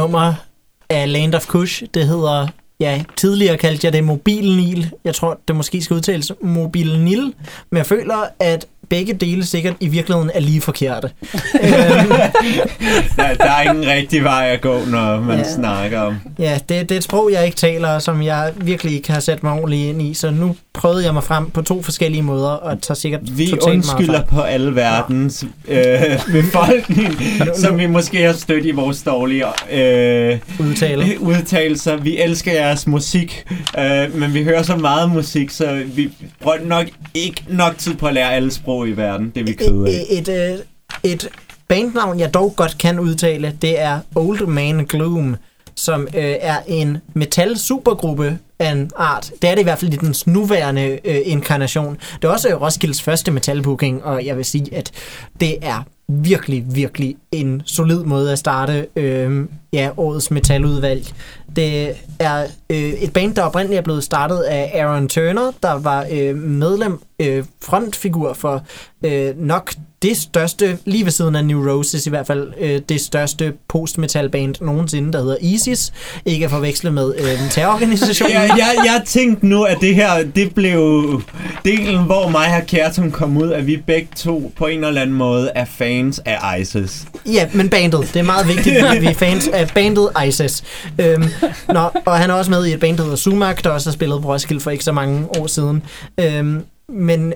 nummer af Land of Kush. Det hedder, ja, tidligere kaldte jeg det Mobil Nil. Jeg tror, det måske skal udtales Mobil Nil. Men jeg føler, at begge dele sikkert i virkeligheden er lige forkerte. øhm, Der, der er ingen rigtig vej at gå, når man ja. snakker om. ja, det, det er et sprog, jeg ikke taler, som jeg virkelig ikke har sat mig ordentligt ind i. Så nu prøvede jeg mig frem på to forskellige måder, og tager sikkert Vi undskylder på alle verdens øh, befolkning, som vi måske har stødt i vores dårlige øh, udtale. udtalelser. Vi elsker jeres musik, øh, men vi hører så meget musik, så vi bruger nok ikke nok tid på at lære alle sprog i verden. Det er vi kede af. Et, et, øh, et bandnavn, jeg dog godt kan udtale, det er Old Man Gloom, som øh, er en metal supergruppe af en art. Det er det i hvert fald i dens nuværende øh, inkarnation. Det er også øh, Roskildes første metalbooking, og jeg vil sige, at det er virkelig, virkelig en solid måde at starte øh, ja, årets metaludvalg. Det er øh, et band, der oprindeligt er blevet startet af Aaron Turner, der var øh, medlem, øh, frontfigur for øh, nok det største, lige ved siden af Neurosis i hvert fald, øh, det største post-metal-band nogensinde, der hedder ISIS. Ikke at forveksle med øh, den terrororganisation. Jeg, jeg, jeg tænkte nu, at det her, det blev delen, hvor mig og Kjartum kom ud, at vi begge to på en eller anden måde er fans af ISIS. Ja, men bandet. Det er meget vigtigt, at vi er fans af bandet ISIS. Øhm, nå, og han er også med i et band, der hedder Sumac, der også har spillet på Roskilde for ikke så mange år siden. Øhm, men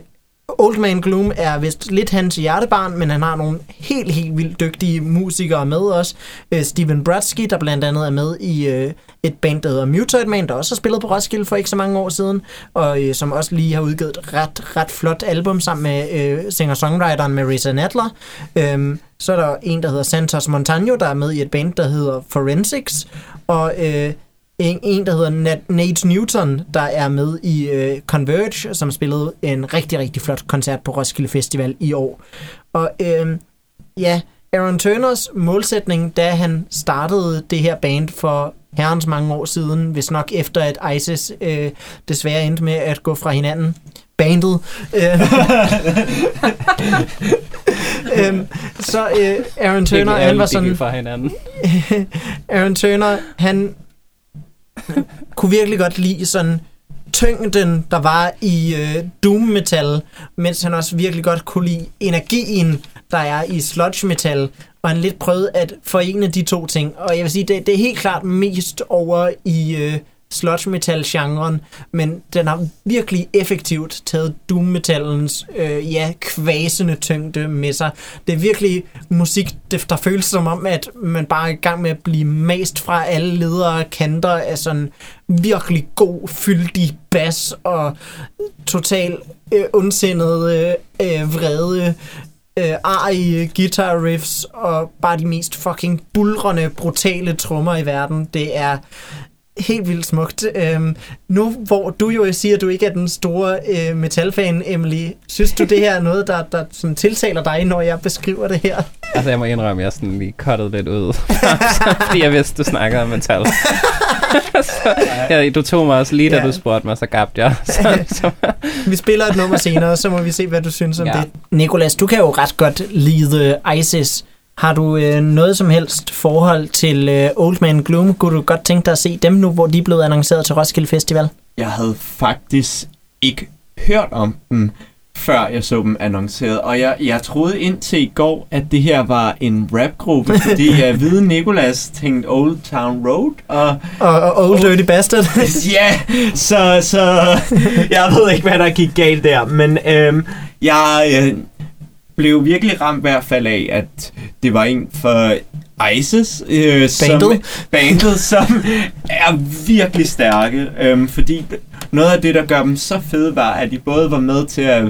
Old Man Gloom er vist lidt hans hjertebarn, men han har nogle helt, helt vildt dygtige musikere med os. Øh, Steven Bradsky, der blandt andet er med i øh, et band, der hedder Mutoid Man, der også har spillet på Roskilde for ikke så mange år siden, og øh, som også lige har udgivet et ret, ret flot album sammen med øh, singer-songwriteren Marissa Nadler. Øhm, så er der en, der hedder Santos Montano, der er med i et band, der hedder Forensics, og øh, en, en, der hedder Nat- Nate Newton, der er med i øh, Converge, som spillede en rigtig, rigtig flot koncert på Roskilde Festival i år. Og øh, ja, Aaron Turners målsætning, da han startede det her band for herrens mange år siden, hvis nok efter at ISIS øh, desværre endte med at gå fra hinanden, bandet. Øh, øhm, så øh, Aaron Turner, han var sådan... fra hinanden. Aaron Turner, han kunne virkelig godt lide sådan tyngden, der var i øh, doom metal, mens han også virkelig godt kunne lide energien, der er i sludge metal, og han lidt prøvede at forene de to ting. Og jeg vil sige, det, det er helt klart mest over i øh, sludge metal genren, men den har virkelig effektivt taget doom metallens øh, ja, kvasende tyngde med sig. Det er virkelig musik, der føles som om, at man bare er i gang med at blive mast fra alle ledere og kanter af sådan virkelig god, fyldig bas og total øh, ondsindet øh, øh, vrede øh, arige guitar riffs og bare de mest fucking bulrende, brutale trommer i verden. Det er helt vildt smukt. Øhm, nu hvor du jo siger, at du ikke er den store øh, metalfan, Emily, synes du det her er noget, der, der sådan tiltaler dig, når jeg beskriver det her? Altså, jeg må indrømme, at jeg sådan lige cuttet lidt ud. fordi jeg vidste, du snakker om metal. så, ja, du tog mig også lige, da Ja. du spurgte mig, så gabte jeg. Så, så, Vi spiller et nummer senere, så må vi se, hvad du synes om Ja. det. Nikolas, du kan jo ret godt lide ISIS. Har du øh, noget som helst forhold til øh, Old Man Gloom? Kunne du godt tænke dig at se dem nu, hvor de er blevet annonceret til Roskilde Festival? Jeg havde faktisk ikke hørt om dem, før jeg så dem annonceret. Og jeg, jeg troede indtil i går, at det her var en rapgruppe, fordi jeg ved Nikolas tænkte Old Town Road, og Og, og Old Dirty Bastard? ja, så, så jeg ved ikke, hvad der gik galt der, men øhm, jeg øh, blev virkelig ramt i hvert fald af, at det var en for ISIS, øh, som, Bandet? bandet, som er virkelig stærke, øhm, fordi noget af det, der gør dem så fede, var, at de både var med til at,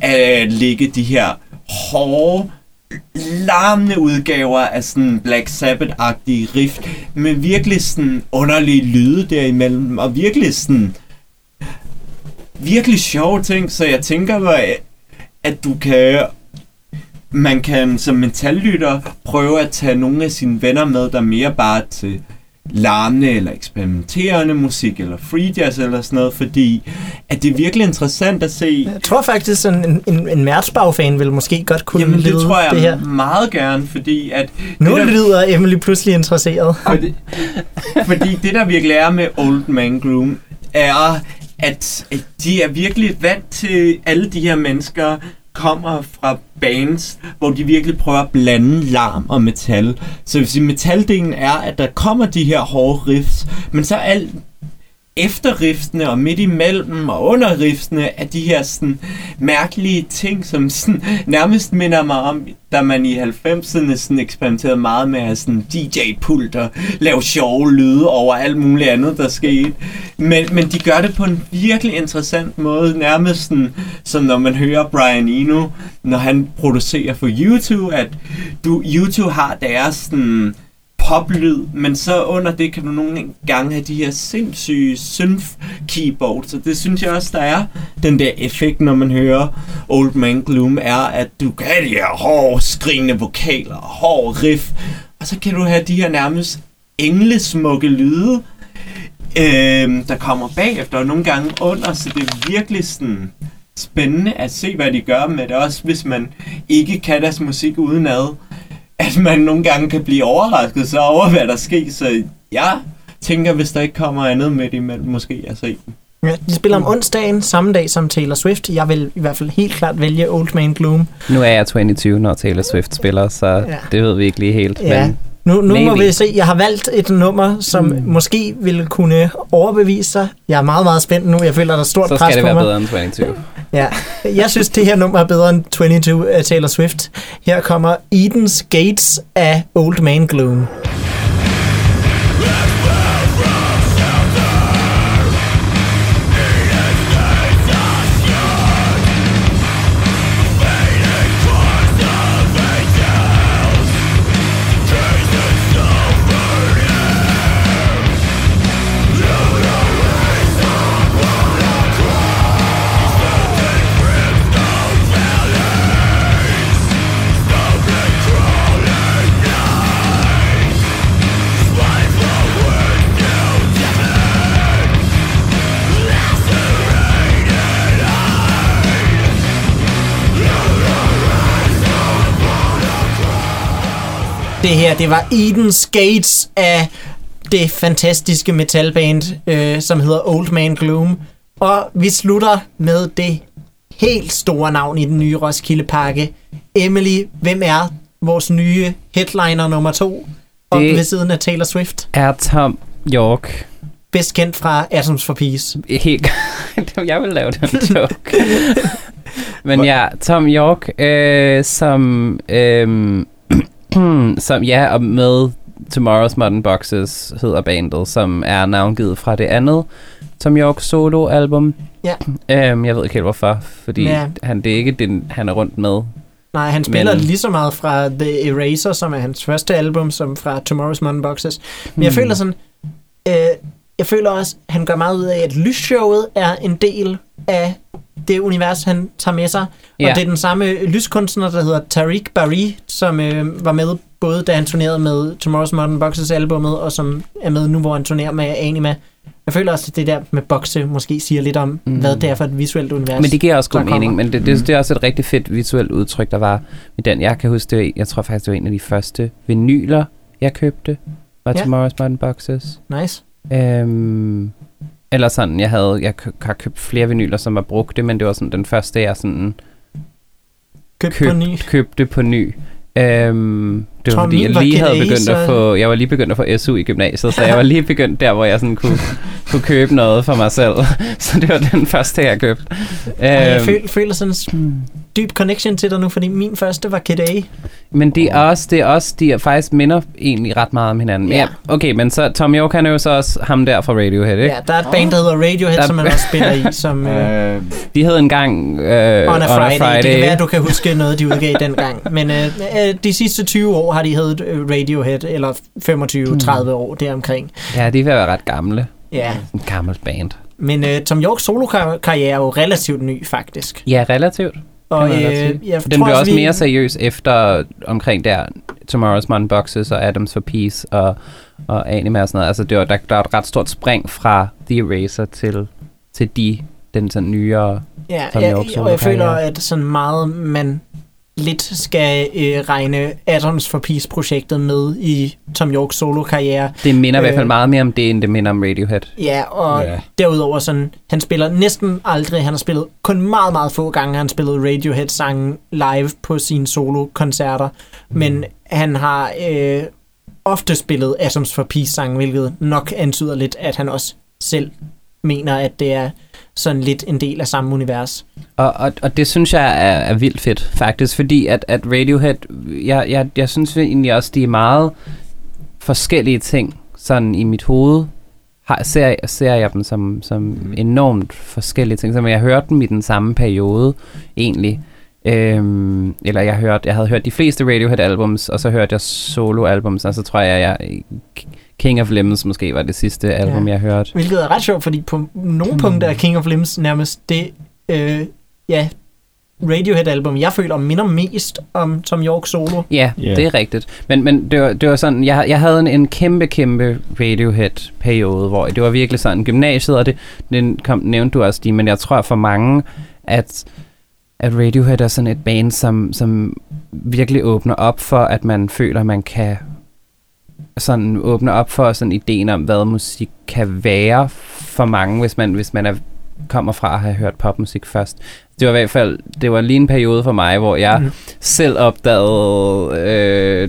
at lægge de her hårde, larmende udgaver af sådan Black Sabbath-agtige riff, med virkelig sådan underlige lyde derimellem, og virkelig sådan virkelig sjove ting, så jeg tænker, mig, at du kan man kan som metallytter prøve at tage nogle af sine venner med, der mere bare til larmende eller eksperimenterende musik, eller free jazz eller sådan noget, fordi at det er virkelig interessant at se, Jeg tror faktisk, sådan en, en, en Merzbau-fan vil måske godt kunne Jamen det lide tror jeg det her. meget gerne, fordi at... Nu det, der, lyder Emily pludselig interesseret. fordi, fordi det der virkelig er med Old Man Gloom, er, at, at de er virkelig vant til alle de her mennesker, kommer fra bands, hvor de virkelig prøver at blande larm og metal. Så vil sige, metaldelen er, at der kommer de her hårde riffs, men så alt efter riftene og midt imellem og under riftene af de her sådan mærkelige ting, som sådan nærmest minder mig om, da man i 90'erne sådan eksperimenterede meget med at sådan DJ-pult og lave sjove lyde over alt muligt andet, der skete. Men, men de gør det på en virkelig interessant måde, nærmest sådan, som når man hører Brian Eno, når han producerer for YouTube, at du, YouTube har deres sådan poplyd, men så under det kan du nogle gange have de her sindssyge synth keyboards, og det synes jeg også, der er den der effekt, når man hører Old Man Gloom, er, at du kan have de her hårde, skrigende vokaler, hårde riff, og så kan du have de her nærmest englesmukke lyde, øh, der kommer bagefter, og nogle gange under, så det er virkelig sådan spændende at se, hvad de gør med det, også hvis man ikke kan deres musik udenad at man nogle gange kan blive overrasket så over, hvad der sker. Så jeg tænker, hvis der ikke kommer andet med det, imellem, måske at se dem. Ja, de spiller om onsdagen, samme dag som Taylor Swift. Jeg vil i hvert fald helt klart vælge Old Man Gloom. Nu er jeg 22, når Taylor Swift spiller, så Ja. det ved vi ikke lige helt. Ja. Men Nu, nu må vi se. Jeg har valgt et nummer, som mm. måske ville kunne overbevise sig. Jeg er meget, meget spændt nu. Jeg føler, der er stort så pres skal det på være mig. bedre end 22. Ja. Jeg synes, det her nummer er bedre end 22 af øh, Taylor Swift. Her kommer Eden's Gates af Old Man Gloom. Det her, det var Eden's Gates af det fantastiske metalband, øh, som hedder Old Man Gloom. Og vi slutter med det helt store navn i den nye Roskilde Parke. Emily, hvem er vores nye headliner nummer to? Og Det- ved siden af Taylor Swift, Er Tom York bedst kendt fra Atoms for Peace. helt... jeg vil lave den joke. Men ja, Tom York, øh, som... Øh, som ja, og med Tomorrow's Modern Boxes hedder bandet, som er navngivet fra det andet Tom York solo-album. Ja. Øhm, jeg ved ikke helt hvorfor, fordi Ja. han, det er ikke den, han er rundt med. Nej, han spiller Men... Lige så meget fra The Eraser, som er hans første album, som fra Tomorrow's Modern Boxes. Men jeg Hmm. føler sådan... Øh, jeg føler også, han gør meget ud af, at lysshowet er en del af det univers, han tager med sig. Og Ja. det er den samme lyskunstner, der hedder Tariq Bari, som øh, var med både da han turnerede med Tomorrow's Modern Boxes albumet, og som er med nu, hvor han turnerer med Anima. Jeg føler også, at det der med bokse måske siger lidt om, mm. Mm. hvad det er for et visuelt univers. Men det giver også god kommer. mening, men det, det, det er også et rigtig fedt visuelt udtryk, der var i den. Jeg kan huske, det jeg tror faktisk, det var en af de første vinyler, jeg købte, var ja. Tomorrow's Modern Boxes. Nice. Øhm, eller sådan, jeg havde, jeg har købt flere vinyler, som var brugte, men det var sådan den første, jeg sådan Køb på køb, ny. købte på ny. Øhm, det var Tror, fordi, jeg lige havde begyndt at få, jeg var lige begyndt at få SU i gymnasiet, så jeg var lige begyndt der, hvor jeg sådan kunne, kunne købe noget for mig selv. Så det var den første, jeg købte. Ej, jeg Øhm, føl, føler sådan dyb connection til dig nu, fordi min første var Kid A. Men det er også, det er også, de er faktisk minder egentlig ret meget om hinanden. Ja. Okay, men så Tom York, han er jo så også ham der fra Radiohead, ikke? Ja, der er et band, der hedder Radiohead, Der- som man også spiller i, som øh, Øh, De havde engang øh, On a Friday. Det kan være, at du kan huske noget, de udgav dengang. Men øh, øh, de sidste 20 år har de heddet øh, Radiohead, eller 25-30 år deromkring. Ja, de er være ret gamle. Ja, En gammel band. men øh, Tom Yorks solo-karriere er jo relativt ny, faktisk. Ja, relativt. Og man øh, jeg Den tror blev også vi- mere seriøs efter omkring der Tomorrow's Mon Boxes og Adams for Peace og, og Anima og sådan noget. Altså, det var, der, der er et ret stort spring fra The Eraser til, til de, den sådan nyere Ja, ja og jeg føler, at sådan meget man lidt skal øh, regne Adams for Peace-projektet med i Tom Yorks solo-karriere. Det minder i hvert fald Øh. meget mere om det, end det minder om Radiohead. Ja, og ja. derudover sådan, han spiller næsten aldrig, han har spillet kun meget, meget få gange, han spillet Radiohead-sangen live på sine solo-koncerter, mm. men han har øh, ofte spillet Atoms for Peace-sangen, hvilket nok antyder lidt, at han også selv mener, at det er sådan lidt en del af samme univers. Og, og, og det synes jeg er, er vildt fedt, faktisk, fordi at, at Radiohead, jeg, jeg, jeg synes egentlig også, de er meget forskellige ting, sådan i mit hoved, har, ser, ser jeg dem som, som enormt forskellige ting. Som jeg hørte dem i den samme periode, egentlig. Øhm, eller jeg, hørte, jeg havde hørt de fleste Radiohead-albums, og så hørte jeg solo-albums, og så tror jeg, jeg King of Lemons måske var det sidste album, Ja. jeg hørte. Hvilket er ret sjovt, fordi på nogle punkter er King of Limbs nærmest det, øh, ja, Radiohead-album, jeg føler minder mest om Tom York solo. Ja, yeah. det er rigtigt. Men, men det, var, det var sådan, jeg, jeg havde en, en kæmpe, kæmpe Radiohead-periode, hvor det var virkelig sådan gymnasiet, og det, det kom, nævnte du også, Stine, men jeg tror for mange, at, at Radiohead er sådan et band, som, som virkelig åbner op for, at man føler, man kan sådan åbne op for sådan ideen om, hvad musik kan være for mange, hvis man, hvis man er, kommer fra at have hørt popmusik først. Det var i hvert fald, det var lige en periode for mig, hvor jeg mm. selv opdagede øh,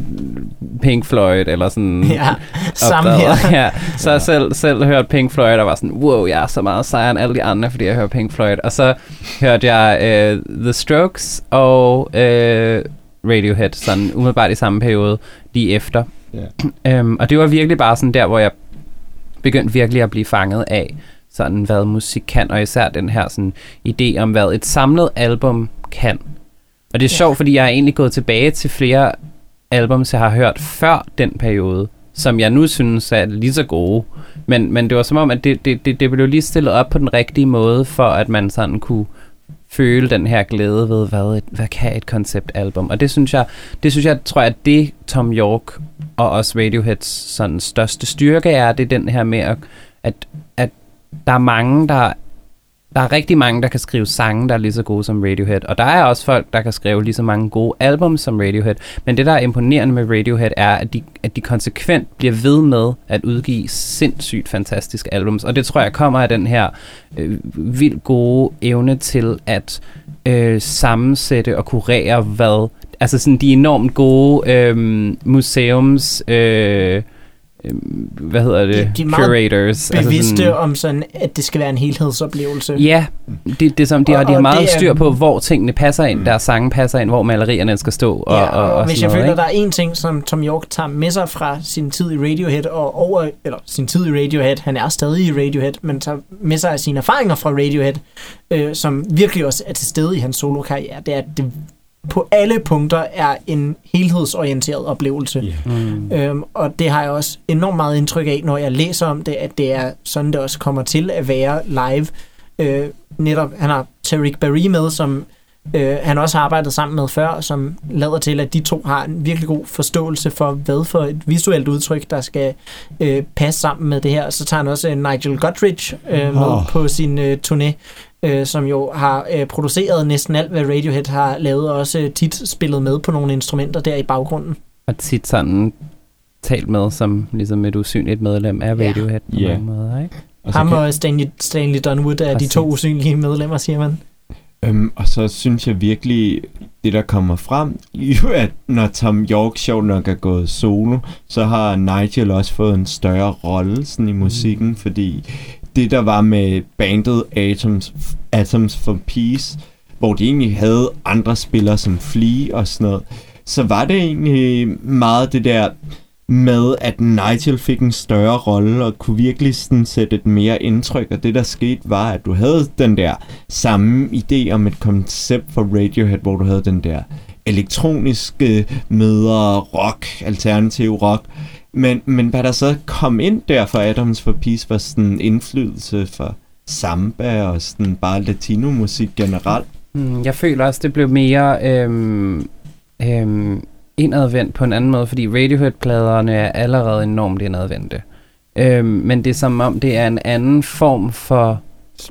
Pink Floyd, eller sådan Ja, samme her. ja, så jeg selv, selv hørt Pink Floyd, og var sådan, wow, jeg er så meget sejere end alle de andre, fordi jeg hører Pink Floyd. Og så hørte jeg øh, The Strokes og øh, Radiohead, sådan umiddelbart i samme periode, lige efter. Ja. Øhm, og det var virkelig bare sådan der, hvor jeg begyndte virkelig at blive fanget af, sådan hvad musik kan, og især den her sådan idé om, hvad et samlet album kan. Og det er Ja. sjovt, fordi jeg er egentlig gået tilbage til flere albums, jeg har hørt før den periode, som jeg nu synes er lige så gode. Men, men det var som om, at det, det, det, det blev lige stillet op på den rigtige måde, for at man sådan kunne føle den her glæde ved, hvad, et, hvad kan et konceptalbum. Og det synes jeg, det synes jeg, tror jeg, at det Tom York og også Radioheads sådan største styrke er, det er den her med, at, at, at der er mange, der der er rigtig mange, der kan skrive sange, der er lige så gode som Radiohead. Og der er også folk, der kan skrive lige så mange gode album som Radiohead. Men det, der er imponerende med Radiohead, er, at de, at de konsekvent bliver ved med at udgive sindssygt fantastiske albums. Og det tror jeg kommer af den her øh, vildt gode evne til at øh, sammensætte og kurere, hvad... Altså sådan de enormt gode øh, museums... Øh, hvad hedder det? De- de er meget Curators. Bevidste altså sådan, om sådan, at det skal være en helhedsoplevelse. Ja, det, det er som, de, Og- har, de har meget det styr på, hvor tingene passer ind, deres sange passer ind, hvor malerierne skal stå. Og, ja, og, og, og, hvis jeg sådan føler, noget, der er en ting, som Tom York tager med sig fra sin tid i Radiohead og over, eller sin tid i Radiohead, han er stadig i Radiohead, men tager med sig af sine erfaringer fra Radiohead, øh, som virkelig også er til stede i hans solokarriere, det er, at det på alle punkter er en helhedsorienteret oplevelse. Ja. Mm. Øhm, og det har jeg også enormt meget indtryk af, når jeg læser om det, at det er sådan, det også kommer til at være live. Øh, netop, han har Tariq Barry med, som øh, han også har arbejdet sammen med før, som lader til, at de to har en virkelig god forståelse for, hvad for et visuelt udtryk, der skal øh, passe sammen med det her. Så tager han også øh, Nigel Godrich øh, med Åh. på sin øh, turné, øh, som jo har øh, produceret næsten alt, hvad Radiohead har lavet, og også øh, tit spillet med på nogle instrumenter der i baggrunden. Og tit sådan talt med som ligesom et usynligt medlem af Ja. Radiohead på Ja. mange måder, ikke? Og Ham kan- og Stanley, Stanley Dunwood er Præcis. de to usynlige medlemmer, siger man. Øhm, og så synes jeg virkelig, det der kommer frem, jo at når Tom York sjovt nok er gået solo, så har Nigel også fået en større rolle sådan i musikken, mm. fordi det der var med bandet Atoms, Atoms for Peace, hvor de egentlig havde andre spillere som Flea og sådan noget, så var det egentlig meget det der med, at Nigel fik en større rolle og kunne virkelig sådan sætte et mere indtryk, og det der skete var, at du havde den der samme idé om et koncept for Radiohead, hvor du havde den der elektroniske møder rock, alternativ rock, men, men hvad der så kom ind der for Adams for Peace var sådan indflydelse for samba og sådan bare latinomusik generelt. Mm, jeg føler også, det blev mere... Øhm, øhm, indadvendt på en anden måde, fordi Radiohead-pladerne er allerede enormt indadvendte. Øhm, men det er som om, det er en anden form for...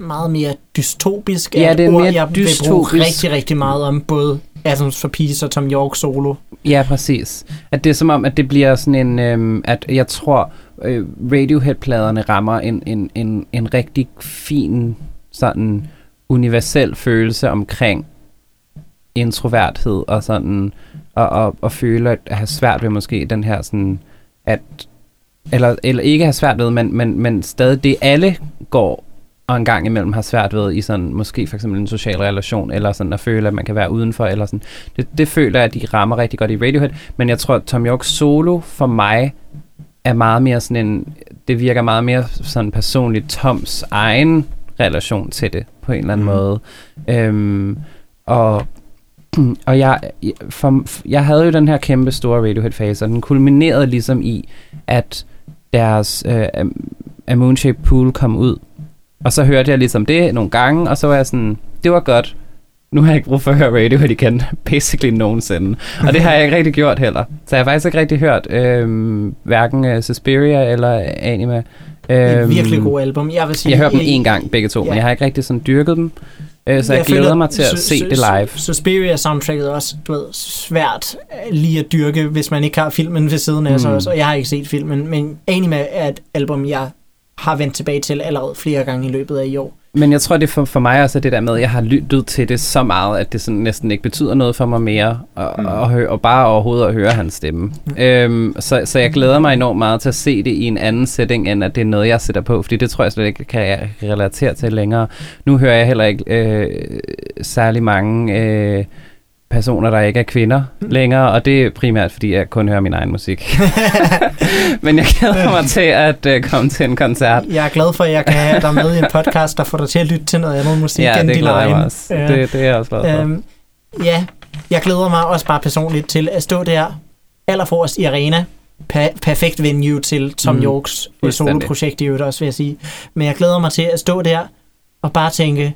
Meget mere dystopisk. Ja, er et det er ord, mere jeg vil bruge dystopisk. rigtig, rigtig meget om både Atoms for Peace og Tom York solo. Ja, præcis. At det er som om, at det bliver sådan en... Øhm, at jeg tror, øh, Radiohead-pladerne rammer en, en, en, en rigtig fin, sådan universel følelse omkring introverthed og sådan, og, og, og føle at have svært ved måske den her sådan, at, eller, eller ikke have svært ved, men, men, men stadig det alle går og en gang imellem har svært ved i sådan, måske for eksempel en social relation, eller sådan at føle, at man kan være udenfor, eller sådan. Det, det føler jeg, at de rammer rigtig godt i Radiohead, men jeg tror, at Tom York solo for mig er meget mere sådan en, det virker meget mere sådan personligt Toms egen relation til det, på en eller anden mm. måde. Øhm, og og jeg, for, jeg havde jo den her kæmpe store Radiohead-fase, og den kulminerede ligesom i, at deres øh, A Moonshaped Pool kom ud. Og så hørte jeg ligesom det nogle gange, og så var jeg sådan, det var godt. Nu har jeg ikke brug for at høre Radiohead igen, basically nogensinde. Og det har jeg ikke rigtig gjort heller. Så jeg har faktisk ikke rigtig hørt øh, hverken uh, Suspiria eller Anima. Det er Øhm, virkelig god album. Jeg vil sige, Jeg har hørt dem øh, en gang, begge to, ja. Men jeg har ikke rigtig sådan dyrket dem. Øh, så jeg, jeg føler, glæder mig til at se det live. Su- Suspiria soundtracket er også du ved, svært øh, lige at dyrke, hvis man ikke har filmen ved siden af sig Mm. også. Og jeg har ikke set filmen, men Anima er et album, jeg har vendt tilbage til allerede flere gange i løbet af i år. Men jeg tror, det for, for mig også er det der med, at jeg har lyttet til det så meget, at det sådan næsten ikke betyder noget for mig mere, og, mm. og, og bare overhovedet at høre hans stemme. Mm. Øhm, så, så jeg glæder mig enormt meget til at se det i en anden setting, end at det er noget, jeg sætter på, fordi det tror jeg slet ikke, kan jeg relatere til længere. Nu hører jeg heller ikke øh, særlig mange øh, personer, der ikke er kvinder længere, og det er primært, fordi jeg kun hører min egen musik. Men jeg glæder mig til at øh, komme til en koncert. Jeg er glad for, at jeg kan have dig med i en podcast, der får dig til at lytte til noget andet musik Ja, end det din egen. også. Øh, Det, det er jeg også glad for. Øhm, ja, jeg glæder mig også bare personligt til at stå der allerforrest i arena. Pa- perfekt venue til Tom Mm, mm, Yorks øh, soloprojekt i øvrigt også, vil jeg sige. Men jeg glæder mig til at stå der og bare tænke,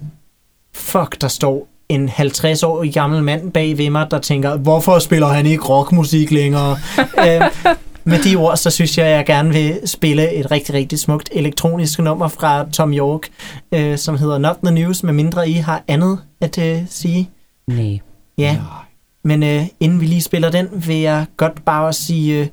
fuck, der står en 50-årig gammel mand bag ved mig, der tænker, hvorfor spiller han ikke rockmusik længere? øhm, med de ord, så synes jeg, at jeg gerne vil spille et rigtig, rigtig smukt elektronisk nummer fra Tom York, øh, som hedder Not The News, med mindre I har andet at øh, sige. Nej. Ja, men øh, inden vi lige spiller den, vil jeg godt bare sige øh,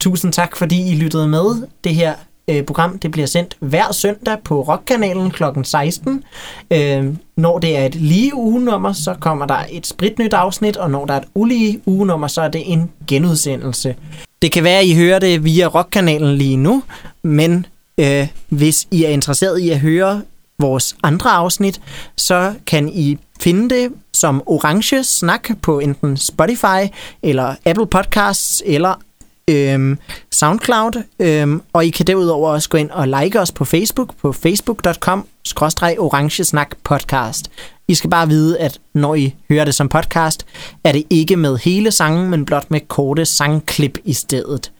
tusind tak, fordi I lyttede med. Det her øh, program det bliver sendt hver søndag på Rockkanalen kl. 16. Øh, når det er et lige ugenummer, så kommer der et spritnyt afsnit, og når der er et ulige ugenummer, så er det en genudsendelse. Det kan være, at I hører det via Rockkanalen lige nu, men øh, hvis I er interesseret i at høre vores andre afsnit, så kan I finde det som Orange Snak på enten Spotify eller Apple Podcasts eller øhm, SoundCloud. Øhm, og I kan derudover også gå ind og like os på Facebook på facebook.com orangesnak podcast. I skal bare vide, at når I hører det som podcast, er det ikke med hele sangen, men blot med korte sangklip i stedet.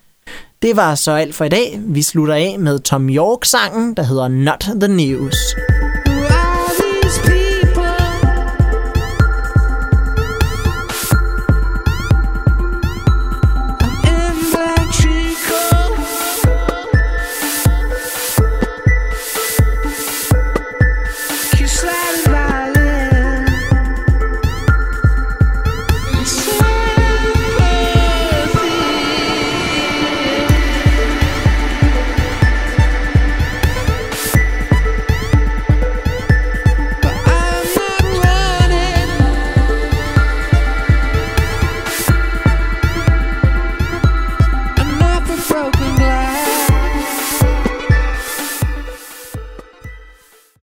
Det var så alt for i dag. Vi slutter af med Tom York-sangen, der hedder Not the News.